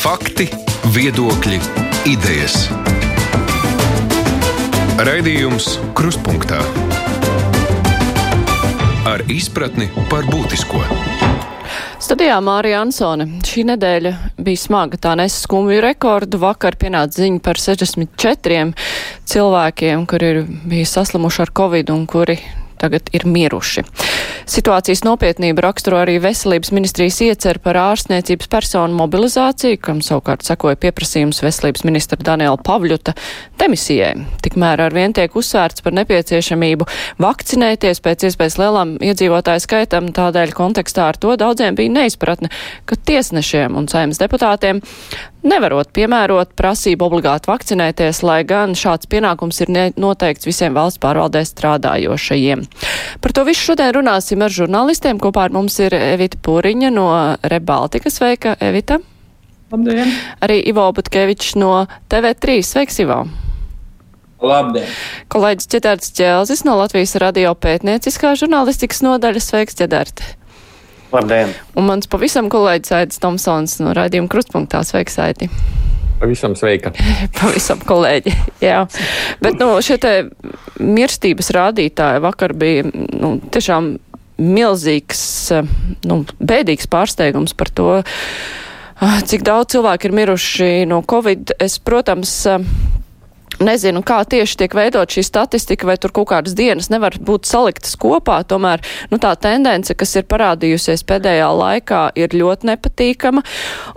Fakti, viedokļi, idejas. Raidījums Kruspunkta ar izpratni par būtisko. Studijā Mārija Ansone. Šī nedēļa bija smaga, tā nes skumju rekordu. Vakar pienāca ziņa par 64 cilvēkiem, kuri ir bijuši saslimuši ar covid un kuri tagad ir miruši. Situācijas nopietnību raksturo arī veselības ministrijas iecer par ārstniecības personu mobilizāciju, kam savukārt sekoja pieprasījums veselības ministra Daniela Pavļuta demisijai. Tikmēr ar vien tiek uzsvērts par nepieciešamību vakcinēties pēc iespējas lielam iedzīvotāju skaitam, tādēļ kontekstā ar to daudziem bija neizpratne, ka tiesnešiem un saimnes deputātiem nevarot piemērot prasību obligāti vakcinēties, lai gan šāds pienākums ir noteikts visiem valsts pārvaldē strādājošajiem. Par to visu šodien runāsim ar žurnālistiem. Kopā ar mums ir Evita Pūriņa no Rebaltika. Sveika, Evita! Labdien! Arī Ivo Butkevičs no TV3. Sveiks, Ivo! Labdien! Kolēģis Ķedārds Ķelzis no Latvijas radio pētnieciskā žurnālistikas nodaļas. Sveiks, Ķedārds! Labdien! Un mans pavisam kolēģis Aidis Tomsons no raidījuma Krustpunktā. Sveiks, Aidi! Pavisam sveika. Pavisam kolēģi, jā. Bet, nu, šie te mirstības rādītāji vakar bija, nu, tiešām milzīgs, nu, bēdīgs pārsteigums par to, cik daudz cilvēku ir miruši no Covid. Es, protams, Nezinu, kā tieši tiek veidot šī statistika, vai tur kaut kādas dienas nevar būt saliktas kopā. Tomēr nu, tā tendence, kas ir parādījusies pēdējā laikā, ir ļoti nepatīkama.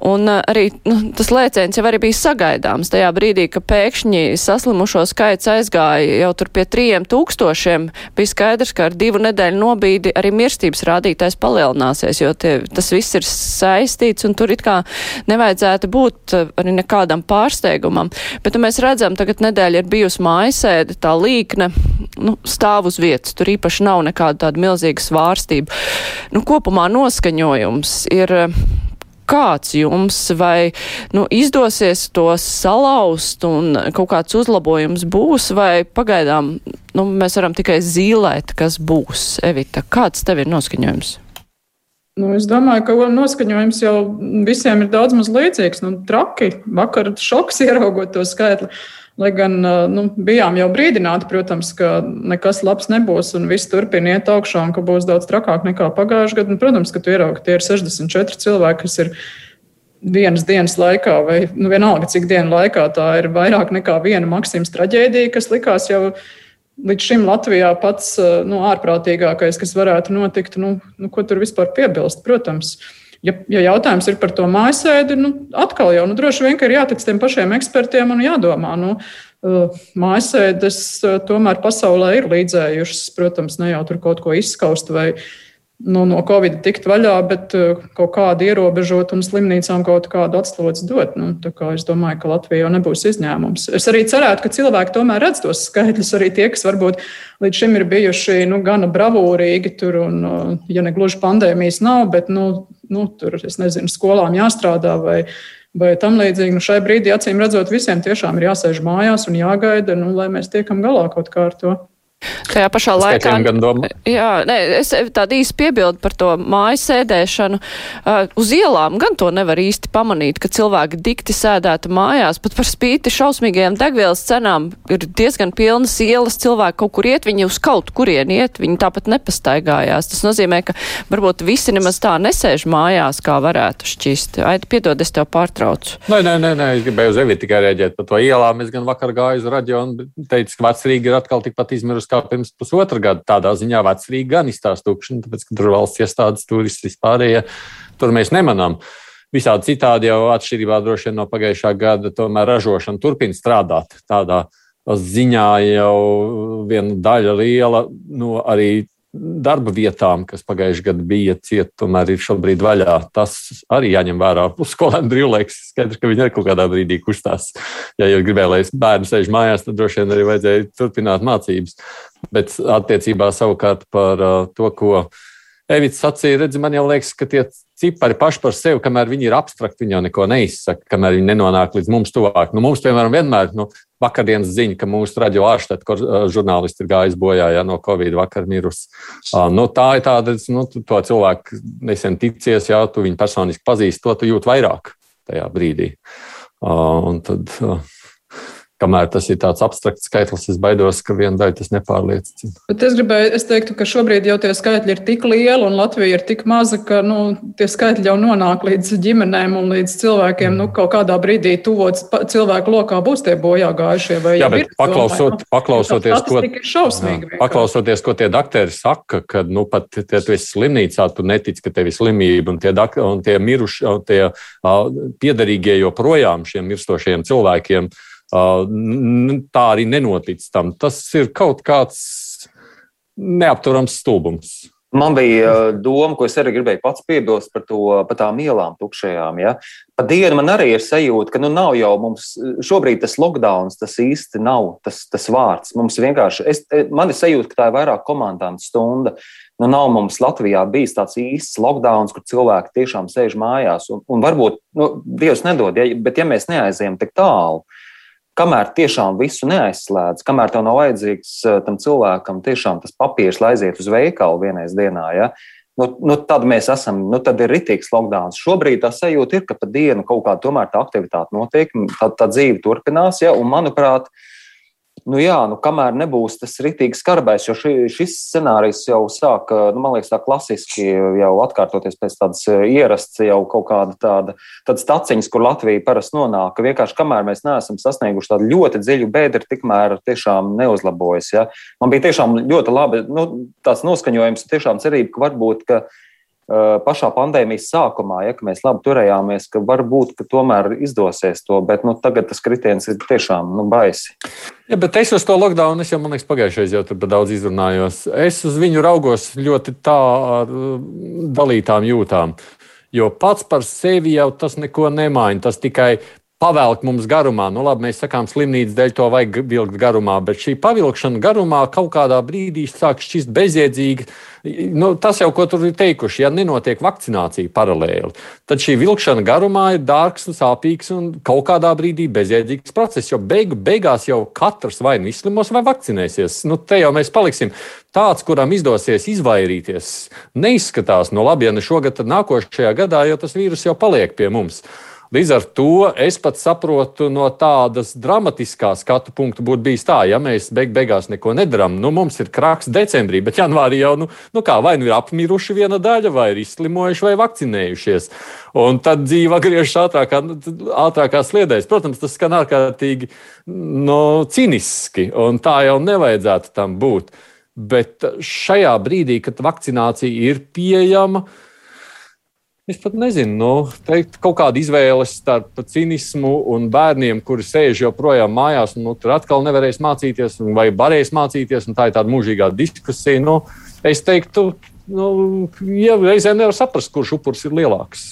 Un uh, arī nu, tas lēciens jau arī bija sagaidāms tajā brīdī, ka pēkšņi saslimušo skaits aizgāja jau tur pie trījiem tūkstošiem. Bija skaidrs, ka ar divu nedēļu nobīdi arī mirstības rādītājs palielināsies, jo tie, tas viss ir saistīts un tur it kā nevajadzētu būt arī nekādam pārsteigumam. Bet nu, mēs redzam tagad nedēļa ir bijusi mājasēde, tā līkne nu, stāv uz vietas. Tur īpaši nav nekāda tāda milzīga svārstība. Nu, kopumā noskaņojums ir kāds jums vai nu, izdosies to salauzt un kaut kāds uzlabojums būs, vai pagaidām nu, mēs varam tikai zīlēt, kas būs. Evita, kāds tev ir noskaņojums? Nu, es domāju, ka noskaņojums jau visiem ir daudz maz līdzīgs. Nu, traki, vakar šoks ieraugot to skaitli. Lai gan nu, bijām jau brīdināti, protams, ka nekas labs nebūs un viss turpina iet augšā un ka būs daudz trakāk nekā pagājušajā gadā. Protams, ka tu ieraugi, ka tie ir 64 cilvēki, kas ir vienas dienas laikā, vai nu, vienalga cik dienu laikā, tā ir vairāk nekā viena Maksimas traģēdija, kas likās jau līdz šim Latvijā pats nu, ārprātīgākais, kas varētu notikt. Nu, nu, ko tur vispār piebilst? Protams. Ja, ja jautājums ir par to mājasēdi, nu, atkal jau nu, droši vien ir jātic tiem pašiem ekspertiem un jādomā. Nu, Mājasēdes tomēr pasaulē ir līdzējušas, protams, ne jau tur kaut ko izskaust vai nu, no Covid tikt vaļā, bet uh, kaut kādu ierobežot un slimnīcām kaut kādu atslodzi dot. Nu, es domāju, ka Latvija jau nebūs izņēmums. Es arī cerētu, ka cilvēki tomēr redz tos skaitļus, arī tie, kas varbūt līdz šim ir bijuši nu, gana bravūrīgi, tur, un, uh, ja ne gluži pandēmijas nav, bet nu, nu, tur, es nezinu, skolām jāstrādā vai vai tam līdzīgi. Nu, šai brīdī, acīm redzot, visiem tiešām ir jāsēž mājās un jāgaida, nu, lai mēs tiekam galā kaut kā ar to. Tajā pašā laikā. Jā, nē, es tādu īsti piebildu par to mājas sēdēšanu. Uh, uz ielām gan to nevar īsti pamanīt, ka cilvēki dikti sēdētu mājās, pat par spīti šausmīgajām degvielas cenām ir diezgan pilnas ielas, cilvēki kaut kur iet, viņi uz kaut kurien iet, viņi tāpat nepastaigājās. Tas nozīmē, ka varbūt visi nemaz tā nesēž mājās, kā varētu šķist. Aidi, piedod, es tev pārtraucu. Nē, nē, nē, nē es gribēju uz Evi tikai rēģēt par to ielām. Es gan vakar gāju uz raģionu, teicu, ka vecrīgi ir atkal tikpat izmirusi kā pirms pusotra gada. Tādā ziņā vecrīgi gan izstāsta tukšana, tāpēc, ka tur valsts iestādes, turisti vispārējie, tur mēs nemanām. Visādi citādi jau atšķirībā droši vien no pagājušā gada, tomēr ražošana turpina strādāt tādā ziņā jau viena daļa liela no arī darba vietām, kas pagājušajā gadā bija cieta, tomēr ir šobrīd vaļā. Tas arī jāņem vērā. Skolēniem brīvlaiks skaidrs, ka viņi arī kaut kādā brīdī kustās. Ja jau gribēja, lai bērni sēž mājās, tad droši vien arī vajadzēja turpināt mācības. Bet attiecībā savukārt par uh, to, ko Evits sacīja, redzi, man jau liekas, ka tie cipari paši par sevi, kamēr viņi ir abstrakti, viņi jau neko neizsaka, kamēr viņi nenonāk līdz mums tuvāk. Nu, mums, piemēram, vienmēr, nu, vakardienas ziņa, ka mūsu radio ārštēt, kur žurnālisti ir gājis bojā ja, no Covid vakar mirus. Nu, tā ir tāda, nu, to cilvēku nesen ticies, ja tu viņu personiski pazīsti, to tu jūt vairāk. tajā brīdī. Un tad kamēr tas ir tāds abstrakts skaitlis, es baidos, ka viena daļa tas nepārliecina. Bet es gribēju, es teiktu, ka šobrīd jau tie skaitļi ir tik lieli un Latvija ir tik maza, ka nu, tie skaitļi jau nonāk līdz ģimenēm un līdz cilvēkiem. Nu, kaut kādā brīdī tuvot cilvēku lokā būs tie bojā gājušie. Jā, bet paklausot, nu, paklausoties, ko, šausmīgi, paklausoties, ko tie doktori saka, ka nu, pat, ja tu esi slimnīcā, tu netici, ka tev ir slimība un tie, un tie miruši, un tie uh, piedarīgie joprojām šiem mirstošiem cilvēkiem. Uh, tā arī nenotic tam. Tas ir kaut kāds neapturams stulbums. Man bija doma, ko es arī gribēju pats piebilst par, to, par tām ielām tukšajām. Ja? Pa dienu man arī ir sajūta, ka nu nav jau mums šobrīd tas lockdown, tas īsti nav tas, tas vārds. Mums vienkārši, es, man ir sajūta, ka tā ir vairāk komandantu stunda. Nu, nav mums Latvijā bijis tāds īsts lockdown, kur cilvēki tiešām sēž mājās. Un, un varbūt, nu, Dievs nedod, ja, bet ja mēs neaizējam tik tālu, kamēr tiešām visu neaizslēdz, kamēr tev nav vajadzīgs eh, tam cilvēkam tiešām tas papīrs, lai aiziet uz veikalu vienreiz dienā, ja, nu, nu, tad mēs esam, nu, tad ir ritīgs lockdown. Šobrīd tā sajūta ir, ka pa dienu kaut kāda tomēr tā aktivitāte notiek, tā, tā dzīve turpinās, ja, un manuprāt, Nu jā, nu kamēr nebūs tas ritīgi skarbais, jo ši, šis scenārijs jau sāk, nu, man liekas, tā klasiski jau atkārtoties pēc tādas eh, ierastas, jau kaut kāda tāda, tāda staciņas, kur Latvija parasti nonāk, vienkārši kamēr mēs neesam sasnieguši tādu ļoti dziļu bēdri, tikmēr tiešām neuzlabojas. Ja? Man bija tiešām ļoti labi, nu, tāds noskaņojums, tiešām cerība, ka varbūt, ka pašā pandēmijas sākumā, ja mēs labi turējāmies, ka varbūt ka tomēr izdosies to, bet nu, tagad tas kritiens ir tiešām nu, baisi. Ja, bet es uz to lockdown, es jau man liekas, pagājušajā jau tur daudz izrunājos. Es uz viņu raugos ļoti tā ar dalītām jūtām. Jo pats par sevi jau tas neko nemaina. Tas tikai pavelk mums garumā. Nu, labi, mēs sakām, slimnīcas dēļ to vajag vilkt garumā, bet šī pavilkšana garumā kaut kādā brīdī sāk šķist bezjēdzīga. Nu, tas jau, ko tur ir teikuši, ja nenotiek vakcinācija paralēli, tad šī vilkšana garumā ir dārgs un sāpīgs un kaut kādā brīdī bezjēdzīgs process. Jo beigu, beigās jau katrs vai nu izslimos, vai vakcinēsies. Nu, te jau mēs paliksim. Tāds, kuram izdosies izvairīties, neizskatās no labi, ja ne šogad, tad nākošajā gadā, jo tas vīrus jau paliek pie mums. Līdz ar to es pat saprotu, no tādas dramatiskās skatu punkta būtu bijis tā, ja mēs beig beigās neko nedarām. Nu, mums ir krāks decembrī, bet janvārī jau nu, nu kā, vai nu ir apmiruši viena daļa, vai ir izslimojuši, vai vakcinējušies. Un tad dzīve griežas ātrākā, ātrākā sliedēs. Protams, tas skan ārkārtīgi no, nu, ciniski, un tā jau nevajadzētu tam būt. Bet šajā brīdī, kad vakcinācija ir pieejama, uh, Es pat nezinu, nu, teikt, kaut kāda izvēle starp cinismu un bērniem, kuri sēž joprojām mājās, un nu, tur atkal nevarēs mācīties, vai varēs mācīties. Tā ir tāda mūžīgā diskusija. Nu, es teiktu, nu, ja reizē nevar saprast, kurš upurs ir lielāks.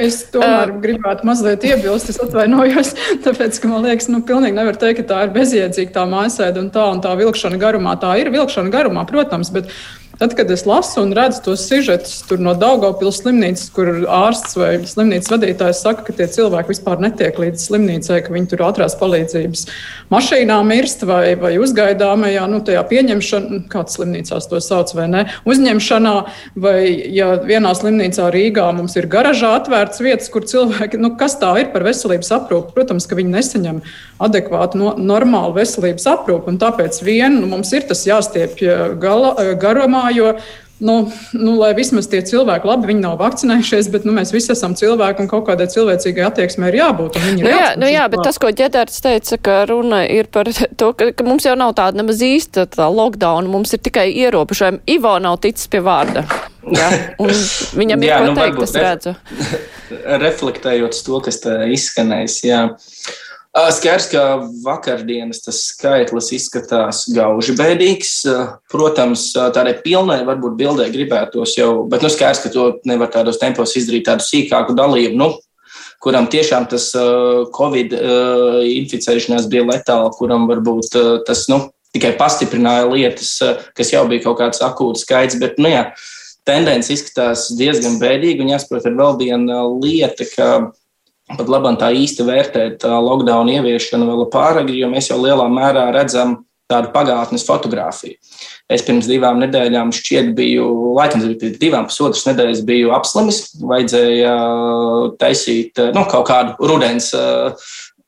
Es tomēr uh, gribētu mazliet iebilst, es atvainojos, tāpēc, ka man liekas, nu, pilnīgi nevar teikt, ka tā ir bezjēdzīga tā mājasēde un tā un tā vilkšana garumā. Tā ir vilkšana garumā, protams, bet Tad, kad es lasu un redzu tos sižetus no Daugopils slimnīcas, kur ārsts vai slimnīcas vadītājs saka, ka tie cilvēki vispār netiek līdz slimnīcai, ka viņi tur ātrās palīdzības mašīnā mirst vai, vai uzgaidāmajā, nu, tajā pieņemšanā, kāds slimnīcās to sauc vai ne, uzņemšanā, vai ja vienā slimnīcā Rīgā mums ir garažā atvērts vietas, kur cilvēki, nu, kas tā ir par veselības aprūpu, protams, ka viņi nesaņem adekvātu, no, normālu veselības aprūpu, un tāpēc vien nu, mums ir tas jāstiepj gala, garumā, jo nu, nu, lai vismaz tie cilvēki, labi, viņi nav vakcinējušies, bet nu, mēs visi esam cilvēki un kaut kādai cilvēcīgai attieksmei ir jābūt. Nu, jā, nu, jā, bet tas, ko ģedārds teica, ka runa ir par to, ka, ka mums jau nav tāda nemaz īsta tā lockdown, mums ir tikai ierobežojumi. Ivo nav ticis pie vārda. Jā, viņam ir jā, ko nu, teikt, es redzu. Reflektējot to, kas izskanējis, jā. Skaidrs, ka vakardienas tas skaitlis izskatās gauži bēdīgs. Protams, tādai pilnai varbūt bildē gribētos jau, bet nu skaidrs, ka to nevar tādos tempos izdarīt tādu sīkāku dalību. Nu, kuram tiešām tas Covid inficēšanās bija letāla, kuram varbūt tas nu, tikai pastiprināja lietas, kas jau bija kaut kāds akūts skaits. Bet, nu, jā, tendence izskatās diezgan bēdīga. Un jāsaprot, ir vēl viena lieta, ka pat labāk tā īsti vērtēt lockdown ieviešanu vēl pāragri, jo mēs jau lielā mērā redzam tādu pagātnes fotografiju. Es pirms divām nedēļām šķiet biju, laikam pirms divām pusotras nedēļas biju apslimis, vajadzēja taisīt nu, kaut kādu rudens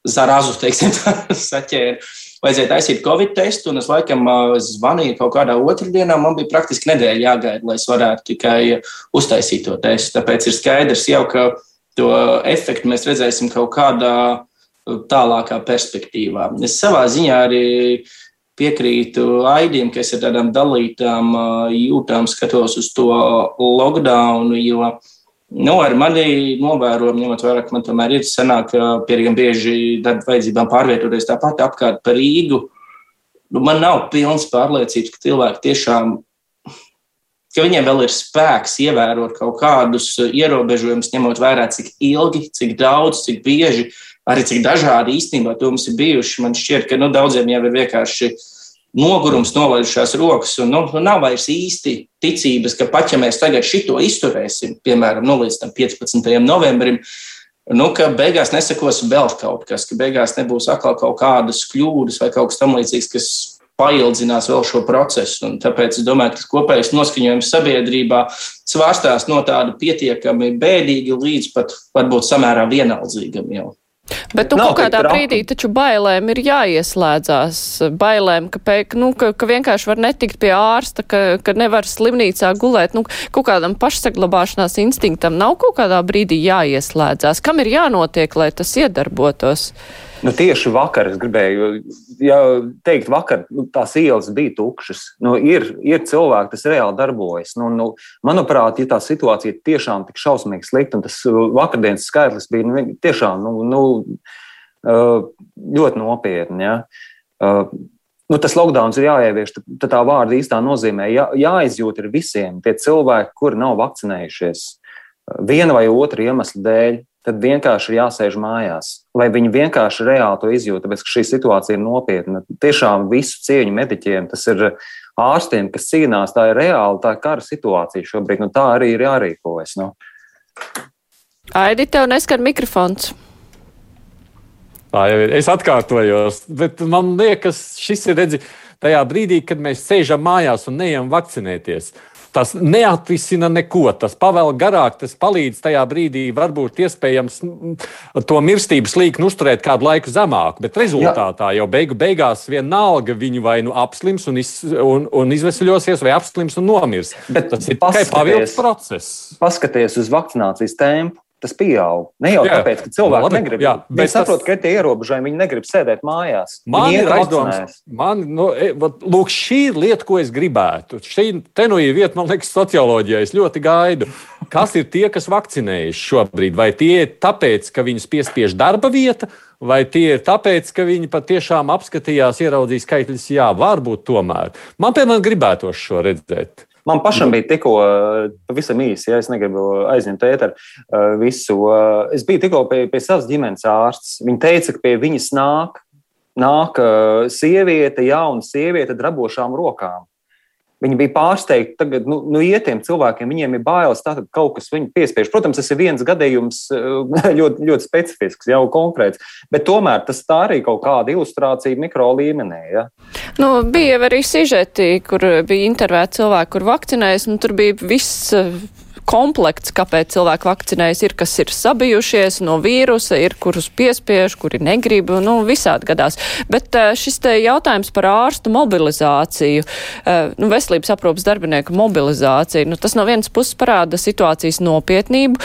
zarazu, teiksim, saķēru. Vajadzēja taisīt covid testu, un es laikam zvanīju kaut kādā otrdienā. Man bija praktiski nedēļa jāgaida, lai es varētu tikai uztaisīt to testu. Tāpēc ir skaidrs jau, ka to efektu mēs redzēsim kaut kādā tālākā perspektīvā. Es savā ziņā arī piekrītu Aidim, ka es ar tādām dalītām jūtām skatos uz to lockdown, jo nu, ar mani novērojumu, ņemot vērā, ka man tomēr ir sanāk pietiekami bieži darba vajadzībām pārvietoties tāpat apkārt par Rīgu. Nu, man nav pilns pārliecības, ka cilvēki tiešām ka viņiem vēl ir spēks ievērot kaut kādus ierobežojumus, ņemot vērā, cik ilgi, cik daudz, cik bieži arī cik dažādi īstenībā to mums ir bijuši. Man šķiet, ka nu, daudziem jau ir vienkārši nogurums, nolaidušās rokas, un nu, nu, nav vairs īsti ticības, ka pat ja mēs tagad šito izturēsim, piemēram, nu, līdz 15. novembrim, nu, ka beigās nesakos vēl kaut kas, ka beigās nebūs atkal kaut kādas kļūdas vai kaut kas tamlīdzīgs, kas paildzinās vēl šo procesu. Un tāpēc es domāju, ka kopējais noskaņojums sabiedrībā svārstās no tāda pietiekami bēdīga līdz pat varbūt samērā vienaldzīgam jau. Bet nu, kaut kādā brīdī taču bailēm ir jāieslēdzās. Bailēm, ka, pēk, nu, ka, ka vienkārši var netikt pie ārsta, ka, ka nevar slimnīcā gulēt. Nu, kaut kādam pašsaglabāšanās instinktam nav kaut kādā brīdī jāieslēdzās. Kam ir jānotiek, lai tas iedarbotos? Nu, tieši vakar es gribēju ja teikt, vakar nu, tās ielas bija tukšas. Nu, ir, ir cilvēki, kas reāli darbojas. Nu, nu, manuprāt, ja tā situācija ir tiešām tik šausmīgi slikta, un tas vakardienas skaitlis bija nu, tiešām nu, nu, ļoti nopietni. Ja? Nu, tas lockdown ir jāievieš, tad tā vārda īstā nozīmē jā, jāizjūt ir visiem tie cilvēki, kuri nav vakcinējušies viena vai otra iemesla dēļ tad vienkārši ir jāsēž mājās, lai viņi vienkārši reāli to izjūta, tāpēc ka šī situācija ir nopietna. Tiešām visu cieņu mediķiem, tas ir ārstiem, kas cīnās, tā ir reāla, tā ir kara situācija šobrīd, nu tā arī ir jārīkojas. Nu. Aidi, tev neskan mikrofons. Tā jau ir. Es atkārtojos, bet man liekas, šis ir redzi, tajā brīdī, kad mēs sēžam mājās un neejam vakcinēties. Tas neatrisina neko. Tas pavēl garāk, tas palīdz tajā brīdī, varbūt iespējams to mirstības līkni uzturēt kādu laiku zemāk. Bet rezultātā Jā. jau beigu beigās vienalga viņu vai nu apslims un, iz, un, un izvesaļosies, vai apslims un nomirs. Bet tas ir tikai pavilks process. Paskaties uz vakcinācijas tempu tas pieaug. Ne jau jā, tāpēc, ka cilvēki labi, negrib. Jā, viņi tas... saprot, ka tie ierobežojumi, viņi negrib sēdēt mājās. Man ir aizdoms, man, nu, e, lūk, šī ir lieta, ko es gribētu. Šī te nu ir vieta, man liekas, socioloģijā. Es ļoti gaidu, kas ir tie, kas vakcinējas šobrīd. Vai tie ir tāpēc, ka viņus piespiež darba vieta, vai tie ir tāpēc, ka viņi patiešām apskatījās, ieraudzīja skaitļus? Jā, varbūt tomēr. Man, piemēram, gribētos šo redzēt. Man pašam bija tikko, pavisam īsi, ja es negribu aizņemt ēteru eh, visu. Eh, es biju tikko pie, pie savas ģimenes ārstes. Viņa teica, ka pie viņas nāk, nāk eh, sieviete, jauna sieviete drabošām rokām. Viņi bija pārsteigti. Tagad, nu, nu ietiem cilvēkiem, viņiem ir bailes, tātad kaut kas viņu piespiež. Protams, tas ir viens gadījums, ļoti, ļoti specifisks, jau konkrēts. Bet tomēr tas tā arī kaut kāda ilustrācija mikro līmenī. Ja? Nu, bija arī sižeti, kur bija intervēti cilvēki, kur vakcinējas, un tur bija viss komplekts, kāpēc cilvēki vakcinējas, ir, kas ir sabijušies no vīrusa, ir, kurus piespiež, kuri negrib, nu, visādi gadās. Bet eh, šis te jautājums par ārstu mobilizāciju, eh, nu, veselības aprūpas darbinieku mobilizāciju, nu, tas no vienas puses parāda situācijas nopietnību,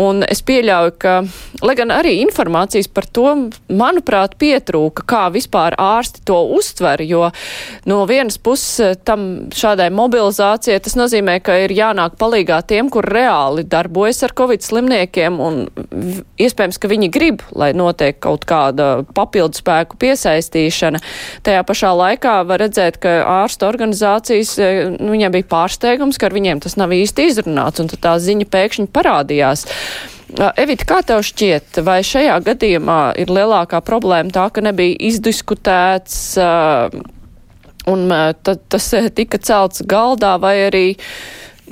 un es pieļauju, ka, lai gan arī informācijas par to, manuprāt, pietrūka, kā vispār ārsti to uztver, jo no vienas puses eh, tam šādai mobilizācijai tas nozīmē, ka ir jānāk palīgā tiem, kur reāli darbojas ar covid slimniekiem, un iespējams, ka viņi grib, lai notiek kaut kāda papildu spēku piesaistīšana. Tajā pašā laikā var redzēt, ka ārstu organizācijas, e, nu, viņiem bija pārsteigums, ka ar viņiem tas nav īsti izrunāts, un tā ziņa pēkšņi parādījās. Evita, kā tev šķiet, vai šajā gadījumā ir lielākā problēma tā, ka nebija izdiskutēts uh, un tad tas tika celts galdā, vai arī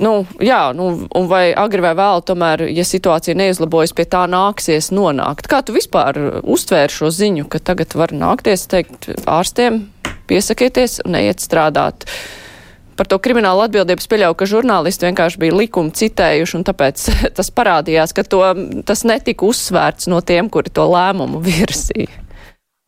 Nu, jā, nu, un vai agri vai vēl, tomēr, ja situācija neizlabojas, pie tā nāksies nonākt. Kā tu vispār uztvēri šo ziņu, ka tagad var nākties teikt ārstiem, piesakieties un neiet strādāt. Par to kriminālu atbildību es pieļauju, ka žurnālisti vienkārši bija likumu citējuši, un tāpēc tas parādījās, ka to, tas netika uzsvērts no tiem, kuri to lēmumu virsīja.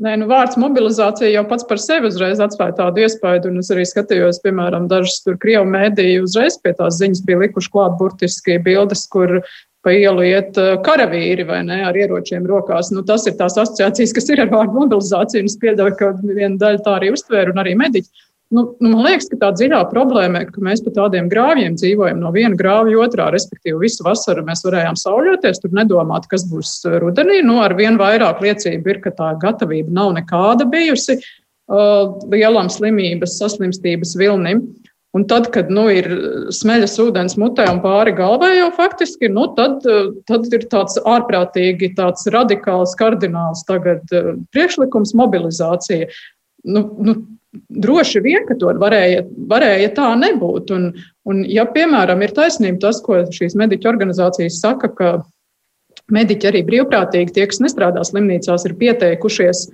Nē, nu, vārds mobilizācija jau pats par sevi uzreiz atstāja tādu iespēju, un es arī skatījos, piemēram, dažas krievu mēdīju uzreiz pie tās ziņas bija likuši klāt burtiski bildes, kur pa ielu iet eh, karavīri vai ne ar ieročiem rokās. Nu, tas ir tās asociācijas, kas ir ar vārdu mobilizāciju, es pieļauju, ka viena daļa tā arī uztvēra, un arī mediķi. Nu, nu, man liekas, ka tā dziļā problēma ir, ka mēs pa tādiem grāvjiem dzīvojam no viena grāvja otrā. Respektīvi, visu vasaru mēs varējām sauļoties, tur nedomāt, kas būs rudenī. Nu, ar vien vairāk liecību ir, ka tā gatavība nav nekāda bijusi uh, lielam slimības, saslimstības vilnim. Un tad, kad nu, ir smeļas ūdens mutē un pāri galvai jau faktiski, nu, tad, tad ir tāds ārprātīgi, tāds radikāls, kardināls tagad priekšlikums mobilizācija. Nu, nu, droši vien, ka to varēja, varēja tā nebūt. Un, un, ja, piemēram, ir taisnība tas, ko šīs mediķu organizācijas saka, ka mediķi arī brīvprātīgi, tie, kas nestrādā slimnīcās, ir pieteikušies,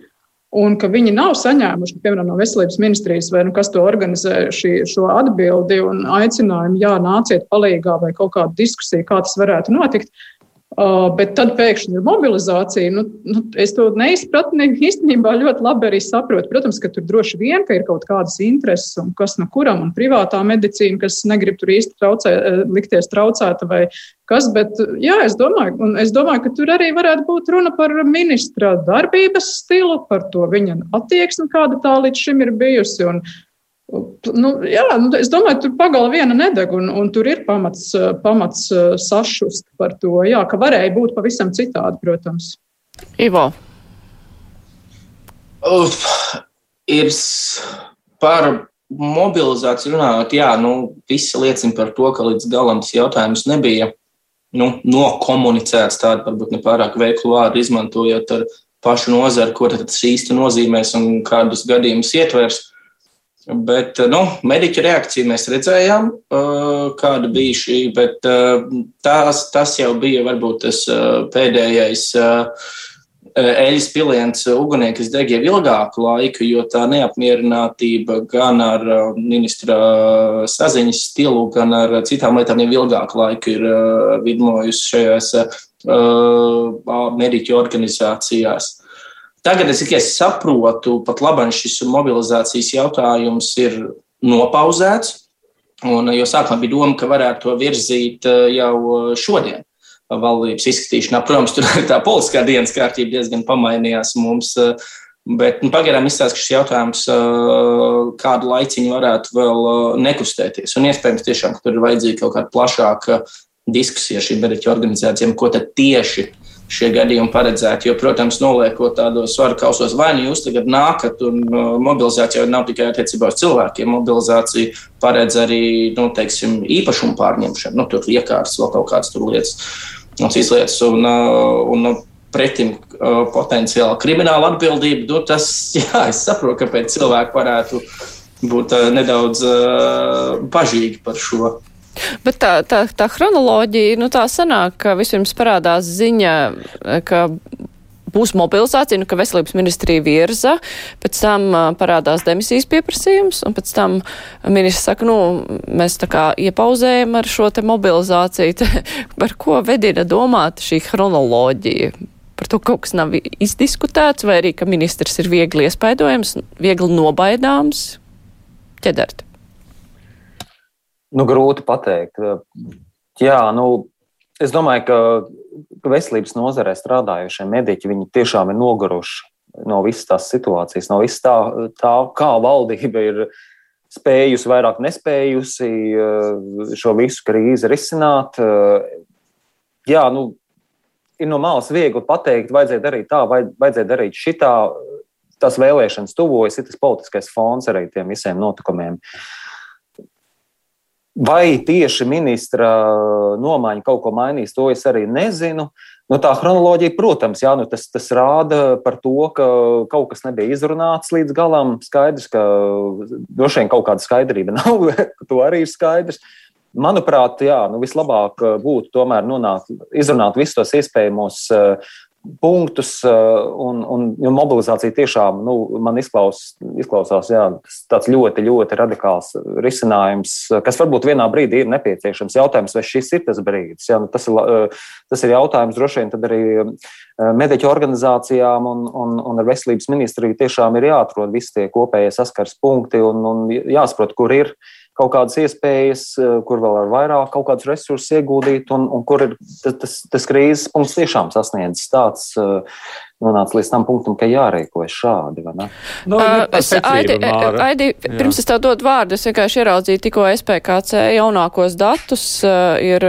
un ka viņi nav saņēmuši, piemēram, no veselības ministrijas vai nu, kas to organizē šī, šo atbildi un aicinājumu, jā, nāciet palīgā vai kaut kādu diskusiju, kā tas varētu notikt. Uh, bet tad pēkšņi ir mobilizācija. Nu, nu, es to neizpratni īstenībā ļoti labi arī saprotu. Protams, ka tur droši vien ka ir kaut kādas intereses, un kas no kuram, un privātā medicīna, kas negrib tur īsti traucē, eh, likties traucēta vai kas. Bet jā, es domāju, es domāju, ka tur arī varētu būt runa par ministra darbības stilu, par to viņa attieksmi, kāda tā līdz šim ir bijusi. Un, Nu, jā, nu, es domāju, tur pagala viena nedeg, un, un tur ir pamats, pamats eh, sašust par to, jā, ka varēja būt pavisam citādi, protams. Ivo. Uf, ir par mobilizāciju runājot, jā, nu, visi liecina par to, ka līdz galam tas jautājums nebija nu, nokomunicēts tādu, varbūt nepārāk veiklu vārdu izmantojot ar pašu nozari, ko tas īsti nozīmēs un kādus gadījumus ietvers. Bet nu, mediķa reakciju mēs redzējām, kāda bija šī, bet tās, tas jau bija varbūt tas pēdējais eļas piliens ugunieki, kas deg jau ilgāku laiku, jo tā neapmierinātība gan ar ministra saziņas stilu, gan ar citām lietām jau ilgāku laiku ir vidmojusi šajās mediķu organizācijās. Tagad es tikai saprotu, pat labi, šis mobilizācijas jautājums ir nopauzēts. Un, jo sākumā bija doma, ka varētu to virzīt eh, jau eh, šodien. Valdības izskatīšanā, protams, tur tā politiskā dienas kārtība diezgan pamainījās mums. Eh, bet nu, pagaidām izstāsta, ka šis jautājums kādu laiciņu varētu vēl nekustēties. Un iespējams, tiešām, ka tur ir vajadzīga kaut kāda plašāka diskusija šīm mediķu organizācijām, ko tad tieši šie gadījumi paredzēti. Jo, protams, noliekot tādos svaru kausos, vai nu jūs tagad nākat, un uh, mobilizācija jau nav tikai attiecībā uz cilvēkiem. Mobilizācija paredz arī nu, teiksim, īpašumu pārņemšanu, nu, tur iekārtas, vēl kaut kādas lietas, un citas lietas. Un, uh, un, Pretim uh, potenciāli krimināla atbildība, nu, tas, jā, es saprotu, kāpēc cilvēki varētu būt uh, nedaudz uh, bažīgi par šo. Bet tā, tā, tā chronoloģija, nu tā sanāk, ka vispirms parādās ziņa, ka būs mobilizācija, nu, ka veselības ministrija virza, pēc tam uh, parādās demisijas pieprasījums, un pēc tam ministrs saka, nu, mēs tā kā iepauzējam ar šo te mobilizāciju. Te, par ko vedina domāt šī chronoloģija? Par to kaut kas nav izdiskutēts, vai arī, ka ministrs ir viegli iespaidojams, viegli nobaidāms? Ķedert. Nu, grūti pateikt. Jā, nu, es domāju, ka, veselības nozarē strādājošie mediķi tiešām ir noguruši no visas tās situācijas, no visas tā, tā kā valdība ir spējusi, vairāk nespējusi eh, šo visu krīzi risināt. Eh, jā, nu, ir no malas viegli pateikt, vajadzēja darīt tā, vajadzēja darīt šitā. Tas vēlēšanas tuvojas, ir tas politiskais fons arī tiem visiem notikumiem. Uh, Vai tieši ministra nomaiņa kaut ko mainīs, to es arī nezinu. Nu, tā chronoloģija, protams, jā, nu, tas, tas rāda par to, ka kaut kas nebija izrunāts līdz galam. Skaidrs, ka droši vien kaut kāda skaidrība nav, to arī ir skaidrs. Manuprāt, jā, nu, vislabāk būtu tomēr nonākt, izrunāt visus tos iespējamos punktus, un, un jo mobilizācija tiešām nu, man izklaus, izklausās jā, tāds ļoti, ļoti radikāls risinājums, kas varbūt vienā brīdī ir nepieciešams. Jautājums, vai šis ir tas brīdis? Jā, nu, tas, ir, tas ir jautājums droši vien arī mediķu organizācijām un, un, un ar veselības ministriju tiešām ir jāatrod visi tie kopējie saskars punkti un, un jāsaprot, kur ir kaut kādas iespējas, kur vēl ar vairāk kaut kādus resursus ieguldīt, un, un kur ir tas, tas krīzes punkts tiešām sasniedzis tāds, nonāca līdz tam punktam, ka jārīkojas šādi. Nu, uh, es, Aidi, Aidi, pirms es tev dodu vārdu, es vienkārši ieraudzīju tikko SPKC jaunākos datus. Ir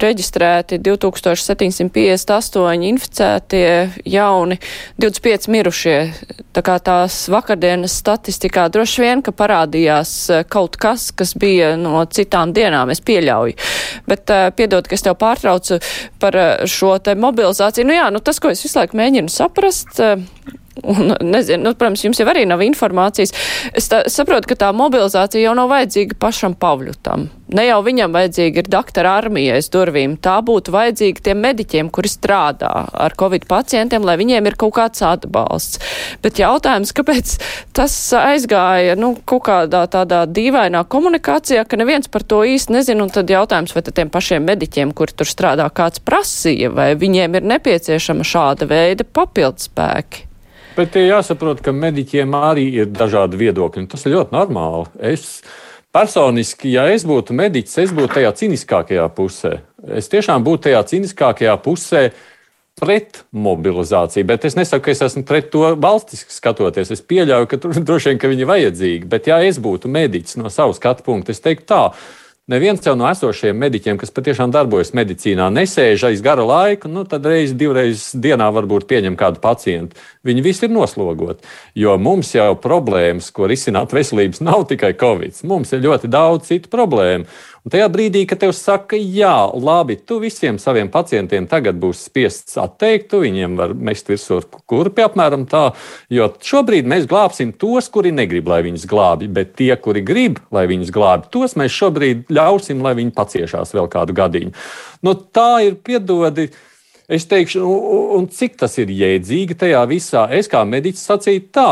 reģistrēti 2758 inficētie jauni, 25 mirušie. Tā kā tās vakardienas statistikā droši vien, ka parādījās kaut kas, kas bija no citām dienām, es pieļauju. Bet piedod, ka es tev pārtraucu par šo te mobilizāciju. Nu jā, nu tas, ko es visu laiku mēģinu mēģinu saprast. Un, nezinu, nu, protams, jums jau arī nav informācijas. Es tā, saprotu, ka tā mobilizācija jau nav vajadzīga pašam Pavļutam. Ne jau viņam vajadzīga ir doktora armija aiz durvīm. Tā būtu vajadzīga tiem mediķiem, kuri strādā ar covid pacientiem, lai viņiem ir kaut kāds atbalsts. Bet jautājums, kāpēc tas aizgāja, nu, kaut kādā tādā dīvainā komunikācijā, ka neviens par to īsti nezina, un tad jautājums, vai tad tiem pašiem mediķiem, kuri tur strādā, kāds prasīja, vai viņiem ir nepieciešama šāda veida papildspēki. Bet ir jāsaprot, ka mediķiem arī ir dažādi viedokļi. Tas ir ļoti normāli. Es personiski, ja es būtu mediķis, es būtu tajā cīniskākajā pusē. Es tiešām būtu tajā cīniskākajā pusē pret mobilizāciju, bet es nesaku, ka es esmu pret to valstiski skatoties. Es pieļauju, ka tur droši vien ka viņi ir vajadzīgi. Bet, ja es būtu mediķis no savas skatu punkta, es teiktu tā, Neviens jau no esošajiem mediķiem, kas patiešām darbojas medicīnā, nesēž aiz gara laika, nu tad reizi, divreiz dienā varbūt pieņem kādu pacientu. Viņi visi ir noslogoti. Jo mums jau problēmas, ko risināt veselības, nav tikai covid. Mums ir ļoti daudz citu problēmu. Un tajā brīdī, kad tev saka, jā, labi, tu visiem saviem pacientiem tagad būsi spiests atteikt, tu viņiem var mest virsū kurpi apmēram tā, jo šobrīd mēs glābsim tos, kuri negrib, lai viņus glābj, bet tie, kuri grib, lai viņus glābj, tos mēs šobrīd ļausim, lai viņi paciešās vēl kādu gadiņu. Nu, tā ir piedodi Es teikšu, un, un cik tas ir jēdzīgi tajā visā. Es kā mediķis sacītu tā,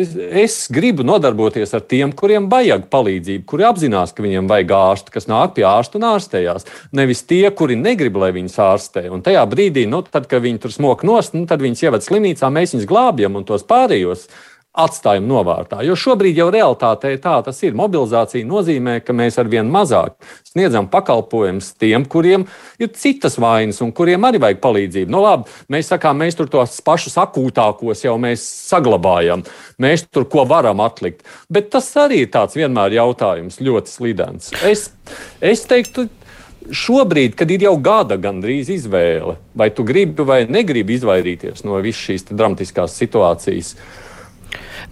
es, es gribu nodarboties ar tiem, kuriem vajag palīdzību, kuri apzinās, ka viņiem vajag ārstu, kas nāk pie ārsta un ārstējās. Nevis tie, kuri negrib, lai viņus ārstē. Un tajā brīdī, nu, tad, kad viņi tur smok nost, nu, tad viņus ievada slimnīcā, mēs viņus glābjam un tos pārējos atstājam novārtā. Jo šobrīd jau realitātē tā tas ir. Mobilizācija nozīmē, ka mēs arvien mazāk sniedzam pakalpojumus tiem, kuriem ir citas vainas un kuriem arī vajag palīdzību. Nu, labi, mēs sakām, mēs tur tos pašus akūtākos jau saglabājam, mēs tur ko varam atlikt. Bet tas arī ir tāds vienmēr jautājums, ļoti slidens. Es, es teiktu, šobrīd, kad ir jau gada gandrīz izvēle, vai tu gribi vai negribi izvairīties no visas šīs dramatiskās situācijas. Uh,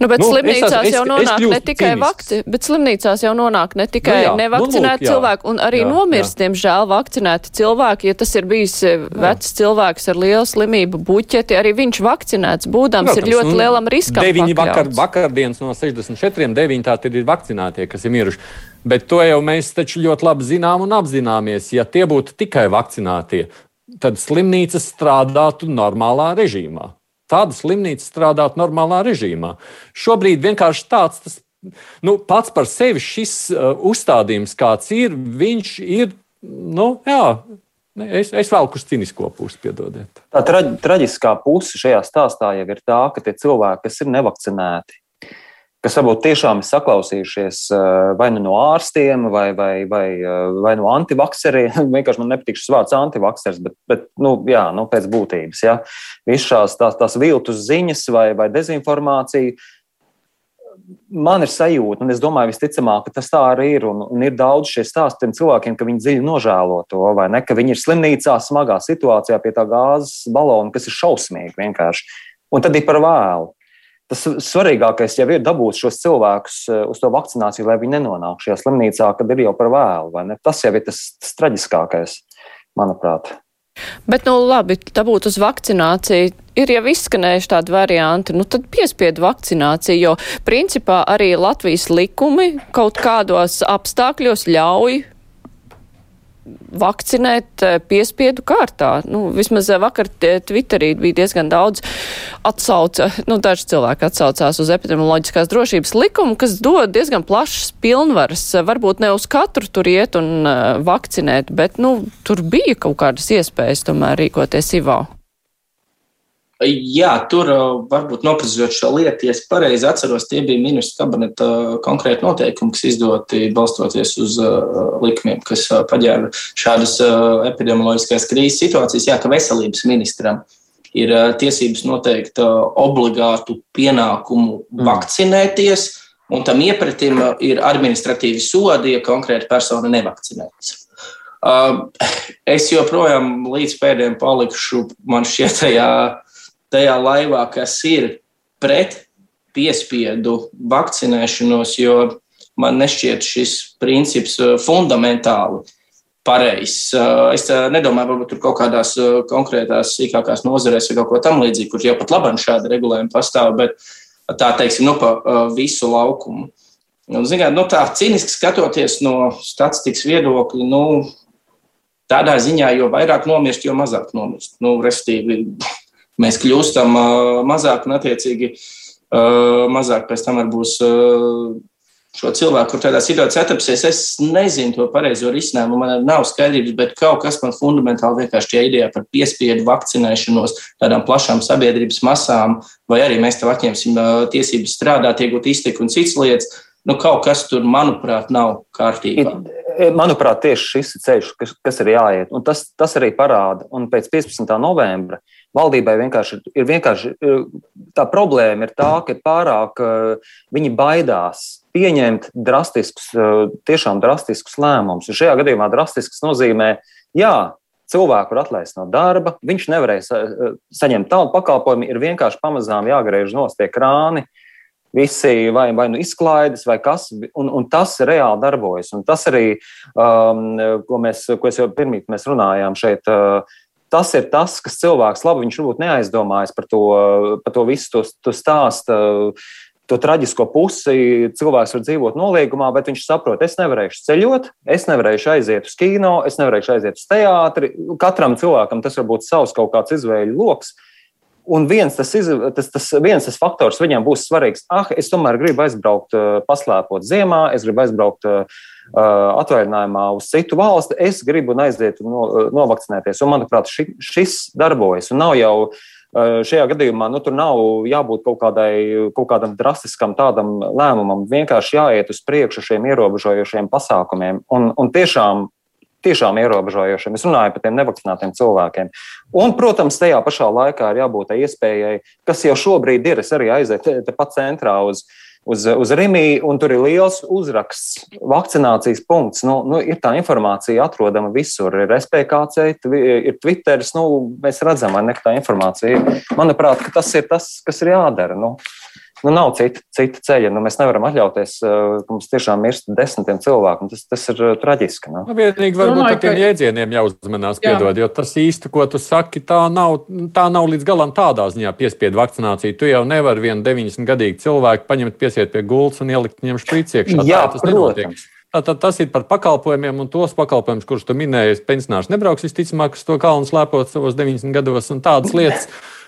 Nu, bet nu, slimnīcās es, jau nonāk es, es ne tikai vakci, bet slimnīcās jau nonāk ne tikai nu, jā, nevakcinēti nu, lūk, cilvēki, un arī jā, nomirst, jā. diemžēl, vakcinēti cilvēki. Ja tas ir bijis eh, vecs jā. cilvēks ar lielu slimību buķeti, arī viņš vakcinēts būdams Protams, ir ļoti nu, lielam riskam. Deviņi vakar, vakardienas no 64, deviņi tā tad ir vakcinātie, kas ir miruši. Bet to jau mēs taču ļoti labi zinām un apzināmies. Ja tie būtu tikai vakcinātie, tad slimnīcas strādātu normālā režīmā tāda slimnīca strādāt normālā režīmā. Šobrīd vienkārši tāds tas nu, pats par sevi šis uh, uzstādījums, kāds ir, viņš ir. Nu, jā, Es, es velku uz cīnisko pusi, piedodiet. Tā tra traģiskā puse šajā stāstā jau ir tā, ka tie cilvēki, kas ir nevakcinēti, kas varbūt tiešām ir saklausījušies eh, vai nu no ārstiem, vai, vai, vai, eh, vai no antivakseriem. Vienkārši man nepatīk šis vārds antivaksers, bet, bet nu, jā, nu, pēc būtības. Ja. Visas šās tās, tās viltus ziņas vai, vai dezinformācija. Man ir sajūta, un es domāju, visticamāk, ka tas tā arī ir. Un, un ir daudz šie stāsti tiem cilvēkiem, ka viņi dziļi nožēlo to, vai ne, ka viņi ir slimnīcā, smagā situācijā pie tā gāzes balona, kas ir šausmīgi vienkārši. Un tad ir par vēlu tas svarīgākais jau ir dabūt šos cilvēkus eh, uz to vakcināciju, lai viņi nenonāk šajā slimnīcā, kad ir jau par vēlu. Tas jau ir tas, tas traģiskākais, manuprāt. Bet, nu, labi, dabūt uz vakcināciju ir jau izskanējuši tādi varianti, nu tad piespiedu vakcināciju, jo principā arī Latvijas likumi kaut kādos apstākļos ļauj vakcinēt eh, piespiedu kārtā. Nu, vismaz eh, vakar Twitterī bija diezgan daudz atsauca, nu, daži cilvēki atsaucās uz epidemioloģiskās drošības likumu, kas dod diezgan plašas pilnvaras. Varbūt ne uz katru tur iet un uh, vakcinēt, bet, nu, tur bija kaut kādas iespējas tomēr rīkoties IVO. Jā, tur varbūt noprecizot šo lietu, ja es pareizi atceros, tie bija ministra kabineta konkrēti noteikumi, kas izdoti balstoties uz likumiem, kas paģēra šādas epidemioloģiskās krīzes situācijas. Jā, ka veselības ministram ir tiesības noteikt obligātu pienākumu mm. vakcinēties, un tam iepratim ir administratīvi sodi, ja konkrēta persona nevakcinējas. Es joprojām līdz pēdējiem palikšu man šķiet tajā tajā laivā, kas ir pret piespiedu vakcinēšanos, jo man nešķiet šis princips uh, fundamentāli pareizs. Uh, es uh, nedomāju, varbūt tur kaut kādās konkrētās, sīkākās nozarēs vai kaut ko tamlīdzīgu, kur jau pat labāk šāda regulējuma pastāv, bet tā teiksim, nu, pa visu laukumu. Un, zināt, nu, tā cīniski skatoties no statistikas viedokļa, nu, tādā ziņā, jo vairāk nomirst, jo mazāk nomirst. Nu, restīvi, mēs kļūstam mazāk un attiecīgi mazāk pēc tam būs šo cilvēku, kur tādā situācijā atrapsies. Es nezinu to pareizo risinājumu, man nav skaidrības, bet kaut kas man fundamentāli vienkārši šajā idejā par piespiedu vakcinēšanos tādām plašām sabiedrības masām, vai arī mēs tev atņemsim tiesības strādāt, iegūt iztiku un citas lietas. Nu, kaut kas tur, manuprāt, nav kārtībā. Manuprāt, tieši šis ir ceļš, kas, kas ir jāiet. Un tas, tas arī parāda. Un pēc 15. novembra Valdībai vienkārši ir vienkārši tā problēma, ir tā, ka pārāk viņi baidās pieņemt drastiskus, tiešām drastiskus lēmumus. Šajā gadījumā drastisks nozīmē, jā, cilvēku ir atlaists no darba, viņš nevarēja saņemt tādu pakalpojumu, ir vienkārši pamazām jāgriež nost tie krāni. Visi vai, vai nu izklaides, vai kas, un, un tas reāli darbojas. Un tas arī, um, ko mēs, ko jau mēs runājām šeit, uh, tas ir tas, kas cilvēks labi, viņš varbūt neaizdomājas par to, par to visu to, to stāstu. To traģisko pusi cilvēks var dzīvot noliegumā, bet viņš saprot, es nevarēšu ceļot, es nevarēšu aiziet uz kino, es nevarēšu aiziet uz teātri. Katram cilvēkam tas var būt savs kaut kāds izvēļu lokus. Un viens tas, iz, tas, tas, viens tas faktors viņam būs svarīgs. Ah, es tomēr gribu aizbraukt, paslēpot ziemā, es gribu aizbraukt atvaļinājumā uz citu valsti, es gribu aiziet un no, novakcinēties. Un, manuprāt, ši, šis darbojas. Un nav jau šajā gadījumā nu, tur nav jābūt kaut, kādai, kaut kādam drastiskam tādam lēmumam. Vienkārši jāiet uz priekšu šiem ierobežojošiem pasākumiem. Un, un tiešām tiešām ierobežojošiem. Es runāju par tiem nevakcinētiem cilvēkiem. Un, protams, tajā pašā laikā ir jābūt iespējai, kas jau šobrīd ir. Es arī aizēju tepat centrā uz, uz, uz Rimī, un tur ir liels uzraksts, vakcinācijas punkts. Nu, nu, ir tā informācija atrodama visur. Ir SPKC, ir Twitter, nu, mēs redzam, ka tā informācija ir. Manuprāt, tas ir tas, kas ir jādara. Nu nu, nav cita, cita ceļa. Nu, mēs nevaram atļauties, uh, ka mums tiešām mirst desmitiem cilvēku. Tas, tas ir uh, traģiski. Nu. Nu, vienīgi varbūt Domāju, ar tiem ka... jēdzieniem jāuzmanās, piedod, jo tas īsti, ko tu saki, tā nav, tā nav līdz galam tādā ziņā piespiedu vakcinācija. Tu jau nevari vienu 90 gadīgu cilvēku paņemt, piesiet pie gultas un ielikt viņam iekšā. Jā, tā, tas protams. nenotiek. Tātad tas ir par pakalpojumiem, un tos pakalpojumus, kurus tu minēji, pensionārs nebrauks visticamāk uz to kalnu slēpot savos 90 gados un tādas lietas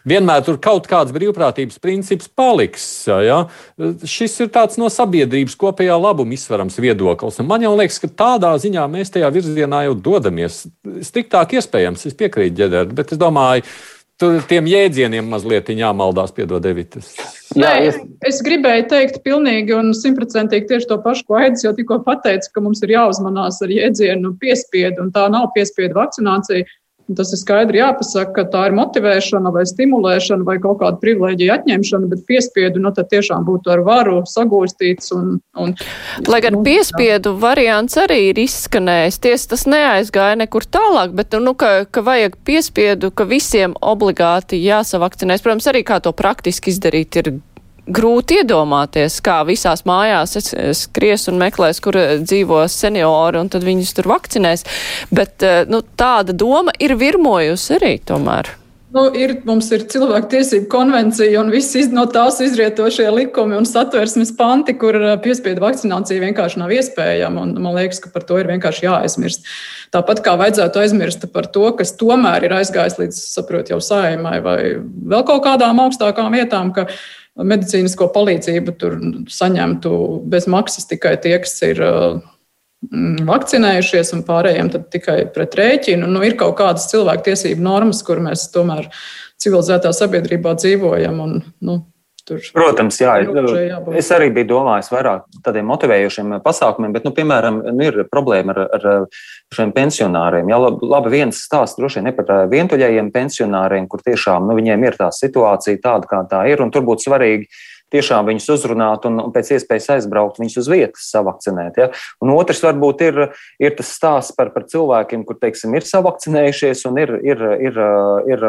vienmēr tur kaut kāds brīvprātības princips paliks. Ja? Šis ir tāds no sabiedrības kopējā labuma izsverams viedoklis. Un man liekas, ka tādā ziņā mēs tajā virzienā jau dodamies. Striktāk iespējams, es piekrītu ģenerēt, bet es domāju, Tur tiem jēdzieniem mazliet jāmaldās, piedod, Evitas. Nē, es, es gribēju teikt pilnīgi un simtprocentīgi tieši to pašu, ko Aidis jau tikko pateica, ka mums ir jāuzmanās ar jēdzienu piespiedu, un tā nav piespiedu vakcinācija. Tas ir skaidri jāpasaka, ka tā ir motivēšana vai stimulēšana vai kaut kāda privilēģija atņemšana, bet piespiedu nu, tiešām būtu ar varu sagūstīts. Un, un, Lai gan nu, piespiedu variants arī ir izskanējis, tiesa tas neaizgāja nekur tālāk, bet nu, ka, ka vajag piespiedu, ka visiem obligāti jāsavakcinēs. Protams, arī kā to praktiski izdarīt ir grūti iedomāties, kā visās mājās skries un meklēs, kur eh, dzīvo seniori, un tad viņus tur vakcinēs. Bet eh, nu, tāda doma ir virmojusi arī tomēr. Nu, ir, mums ir cilvēktiesību konvencija un visi no tās izrietošie likumi un satversmes panti, kur piespiedu vakcinācija vienkārši nav iespējama. Un, man liekas, ka par to ir vienkārši jāaizmirst. Tāpat kā vajadzētu aizmirst par to, kas tomēr ir aizgājis līdz, saprotu, jau saimai vai vēl kaut kādām augstākām vietām, ka medicīnisko palīdzību tur saņemtu bez maksas tikai tie, kas ir Mm, vakcinējušies, un pārējiem tikai pret rēķinu. Nu, ir kaut kādas cilvēktiesību normas, kur mēs tomēr civilizētā sabiedrībā dzīvojam. Un, nu, Tur Protams, jā, es arī biju domājis vairāk tādiem motivējošiem pasākumiem, bet, nu, piemēram, nu, ir problēma ar, ar šiem pensionāriem. Jā, labi, viens stāsts droši vien par vientuļajiem pensionāriem, kur tiešām nu, viņiem ir tā situācija tāda, kā tā ir, un tur būtu svarīgi tiešām viņus uzrunāt un, un pēc iespējas aizbraukt viņus uz vietas, savakcinēt. Ja? Un otrs varbūt ir, ir tas stāsts par, par cilvēkiem, kur teiksim, ir savakcinējušies un ir, ir, ir, ir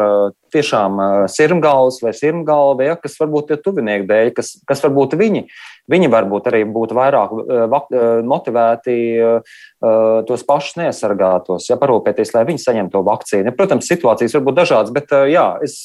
tiešām sirmgalvas vai sirmgalva, ja? kas varbūt ir tuvinieku dēļ, kas, kas varbūt viņi Viņi varbūt arī būtu vairāk motivēti tos pašus neaizsargātos, ja parūpēties, lai viņi saņemtu to vakcīnu. Protams, situācijas var būt dažādas, bet jā, es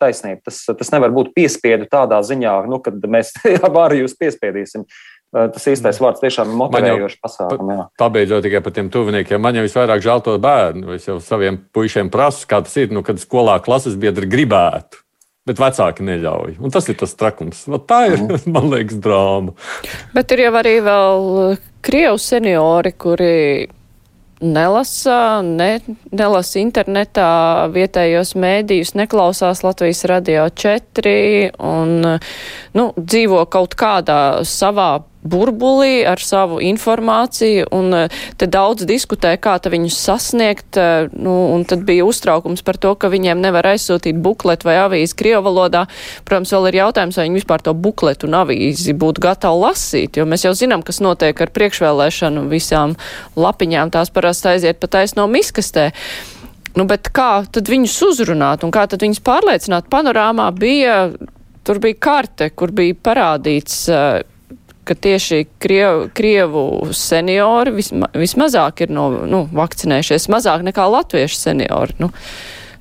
taisnība, tas, tas nevar būt piespiedu tādā ziņā, nu, kad mēs arī jūs piespiedīsim. Tas īstais vārds tiešām ir motivējošs pasākums. Pabeidzot tikai par tiem tuviniekiem, man jau visvairāk žēl to bērnu. Es jau saviem puišiem prasu, kā tas ir, nu, kad skolā klases biedri gribētu bet vecāki neļauj. Un tas ir tas trakums. Vat tā ir, mm. man liekas, drāma. Bet ir jau arī vēl uh, krievu seniori, kuri nelasa, ne, nelasa internetā vietējos mēdījus, neklausās Latvijas radio 4 un nu, dzīvo kaut kādā savā burbulī ar savu informāciju, un eh, te daudz diskutē, kā te viņus sasniegt, eh, nu, un tad bija uztraukums par to, ka viņiem nevar aizsūtīt bukletu vai avīzi Krievu valodā. Protams, vēl ir jautājums, vai viņi vispār to bukletu un avīzi būtu gatavi lasīt, jo mēs jau zinām, kas notiek ar priekšvēlēšanu visām lapiņām, tās parasti aiziet pa taisno miskastē. Nu, bet kā tad viņus uzrunāt un kā tad viņus pārliecināt? Panorāmā bija, tur bija karte, kur bija parādīts uh, ka tieši Krievu, Krievu seniori visma, vismazāk ir no, nu, vakcinējušies, mazāk nekā latviešu seniori. Nu,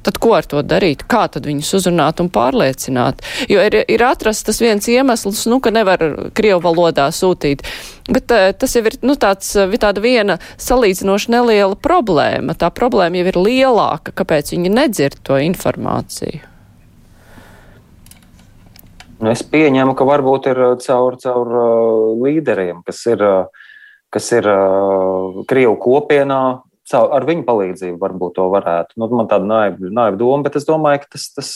tad ko ar to darīt? Kā tad viņus uzrunāt un pārliecināt? Jo ir, ir atrasts tas viens iemesls, nu, ka nevar Krievu valodā sūtīt. Bet uh, tas jau ir nu, tāds, tāda viena salīdzinoši neliela problēma. Tā problēma jau ir lielāka, kāpēc viņi nedzird to informāciju. Nu, es pieņemu, ka varbūt ir uh, caur, caur uh, līderiem, kas ir, uh, kas ir Krievu kopienā. Caur, ar viņu palīdzību varbūt to varētu. Nu, man tāda naiva, naiva doma, bet es domāju, ka tas, tas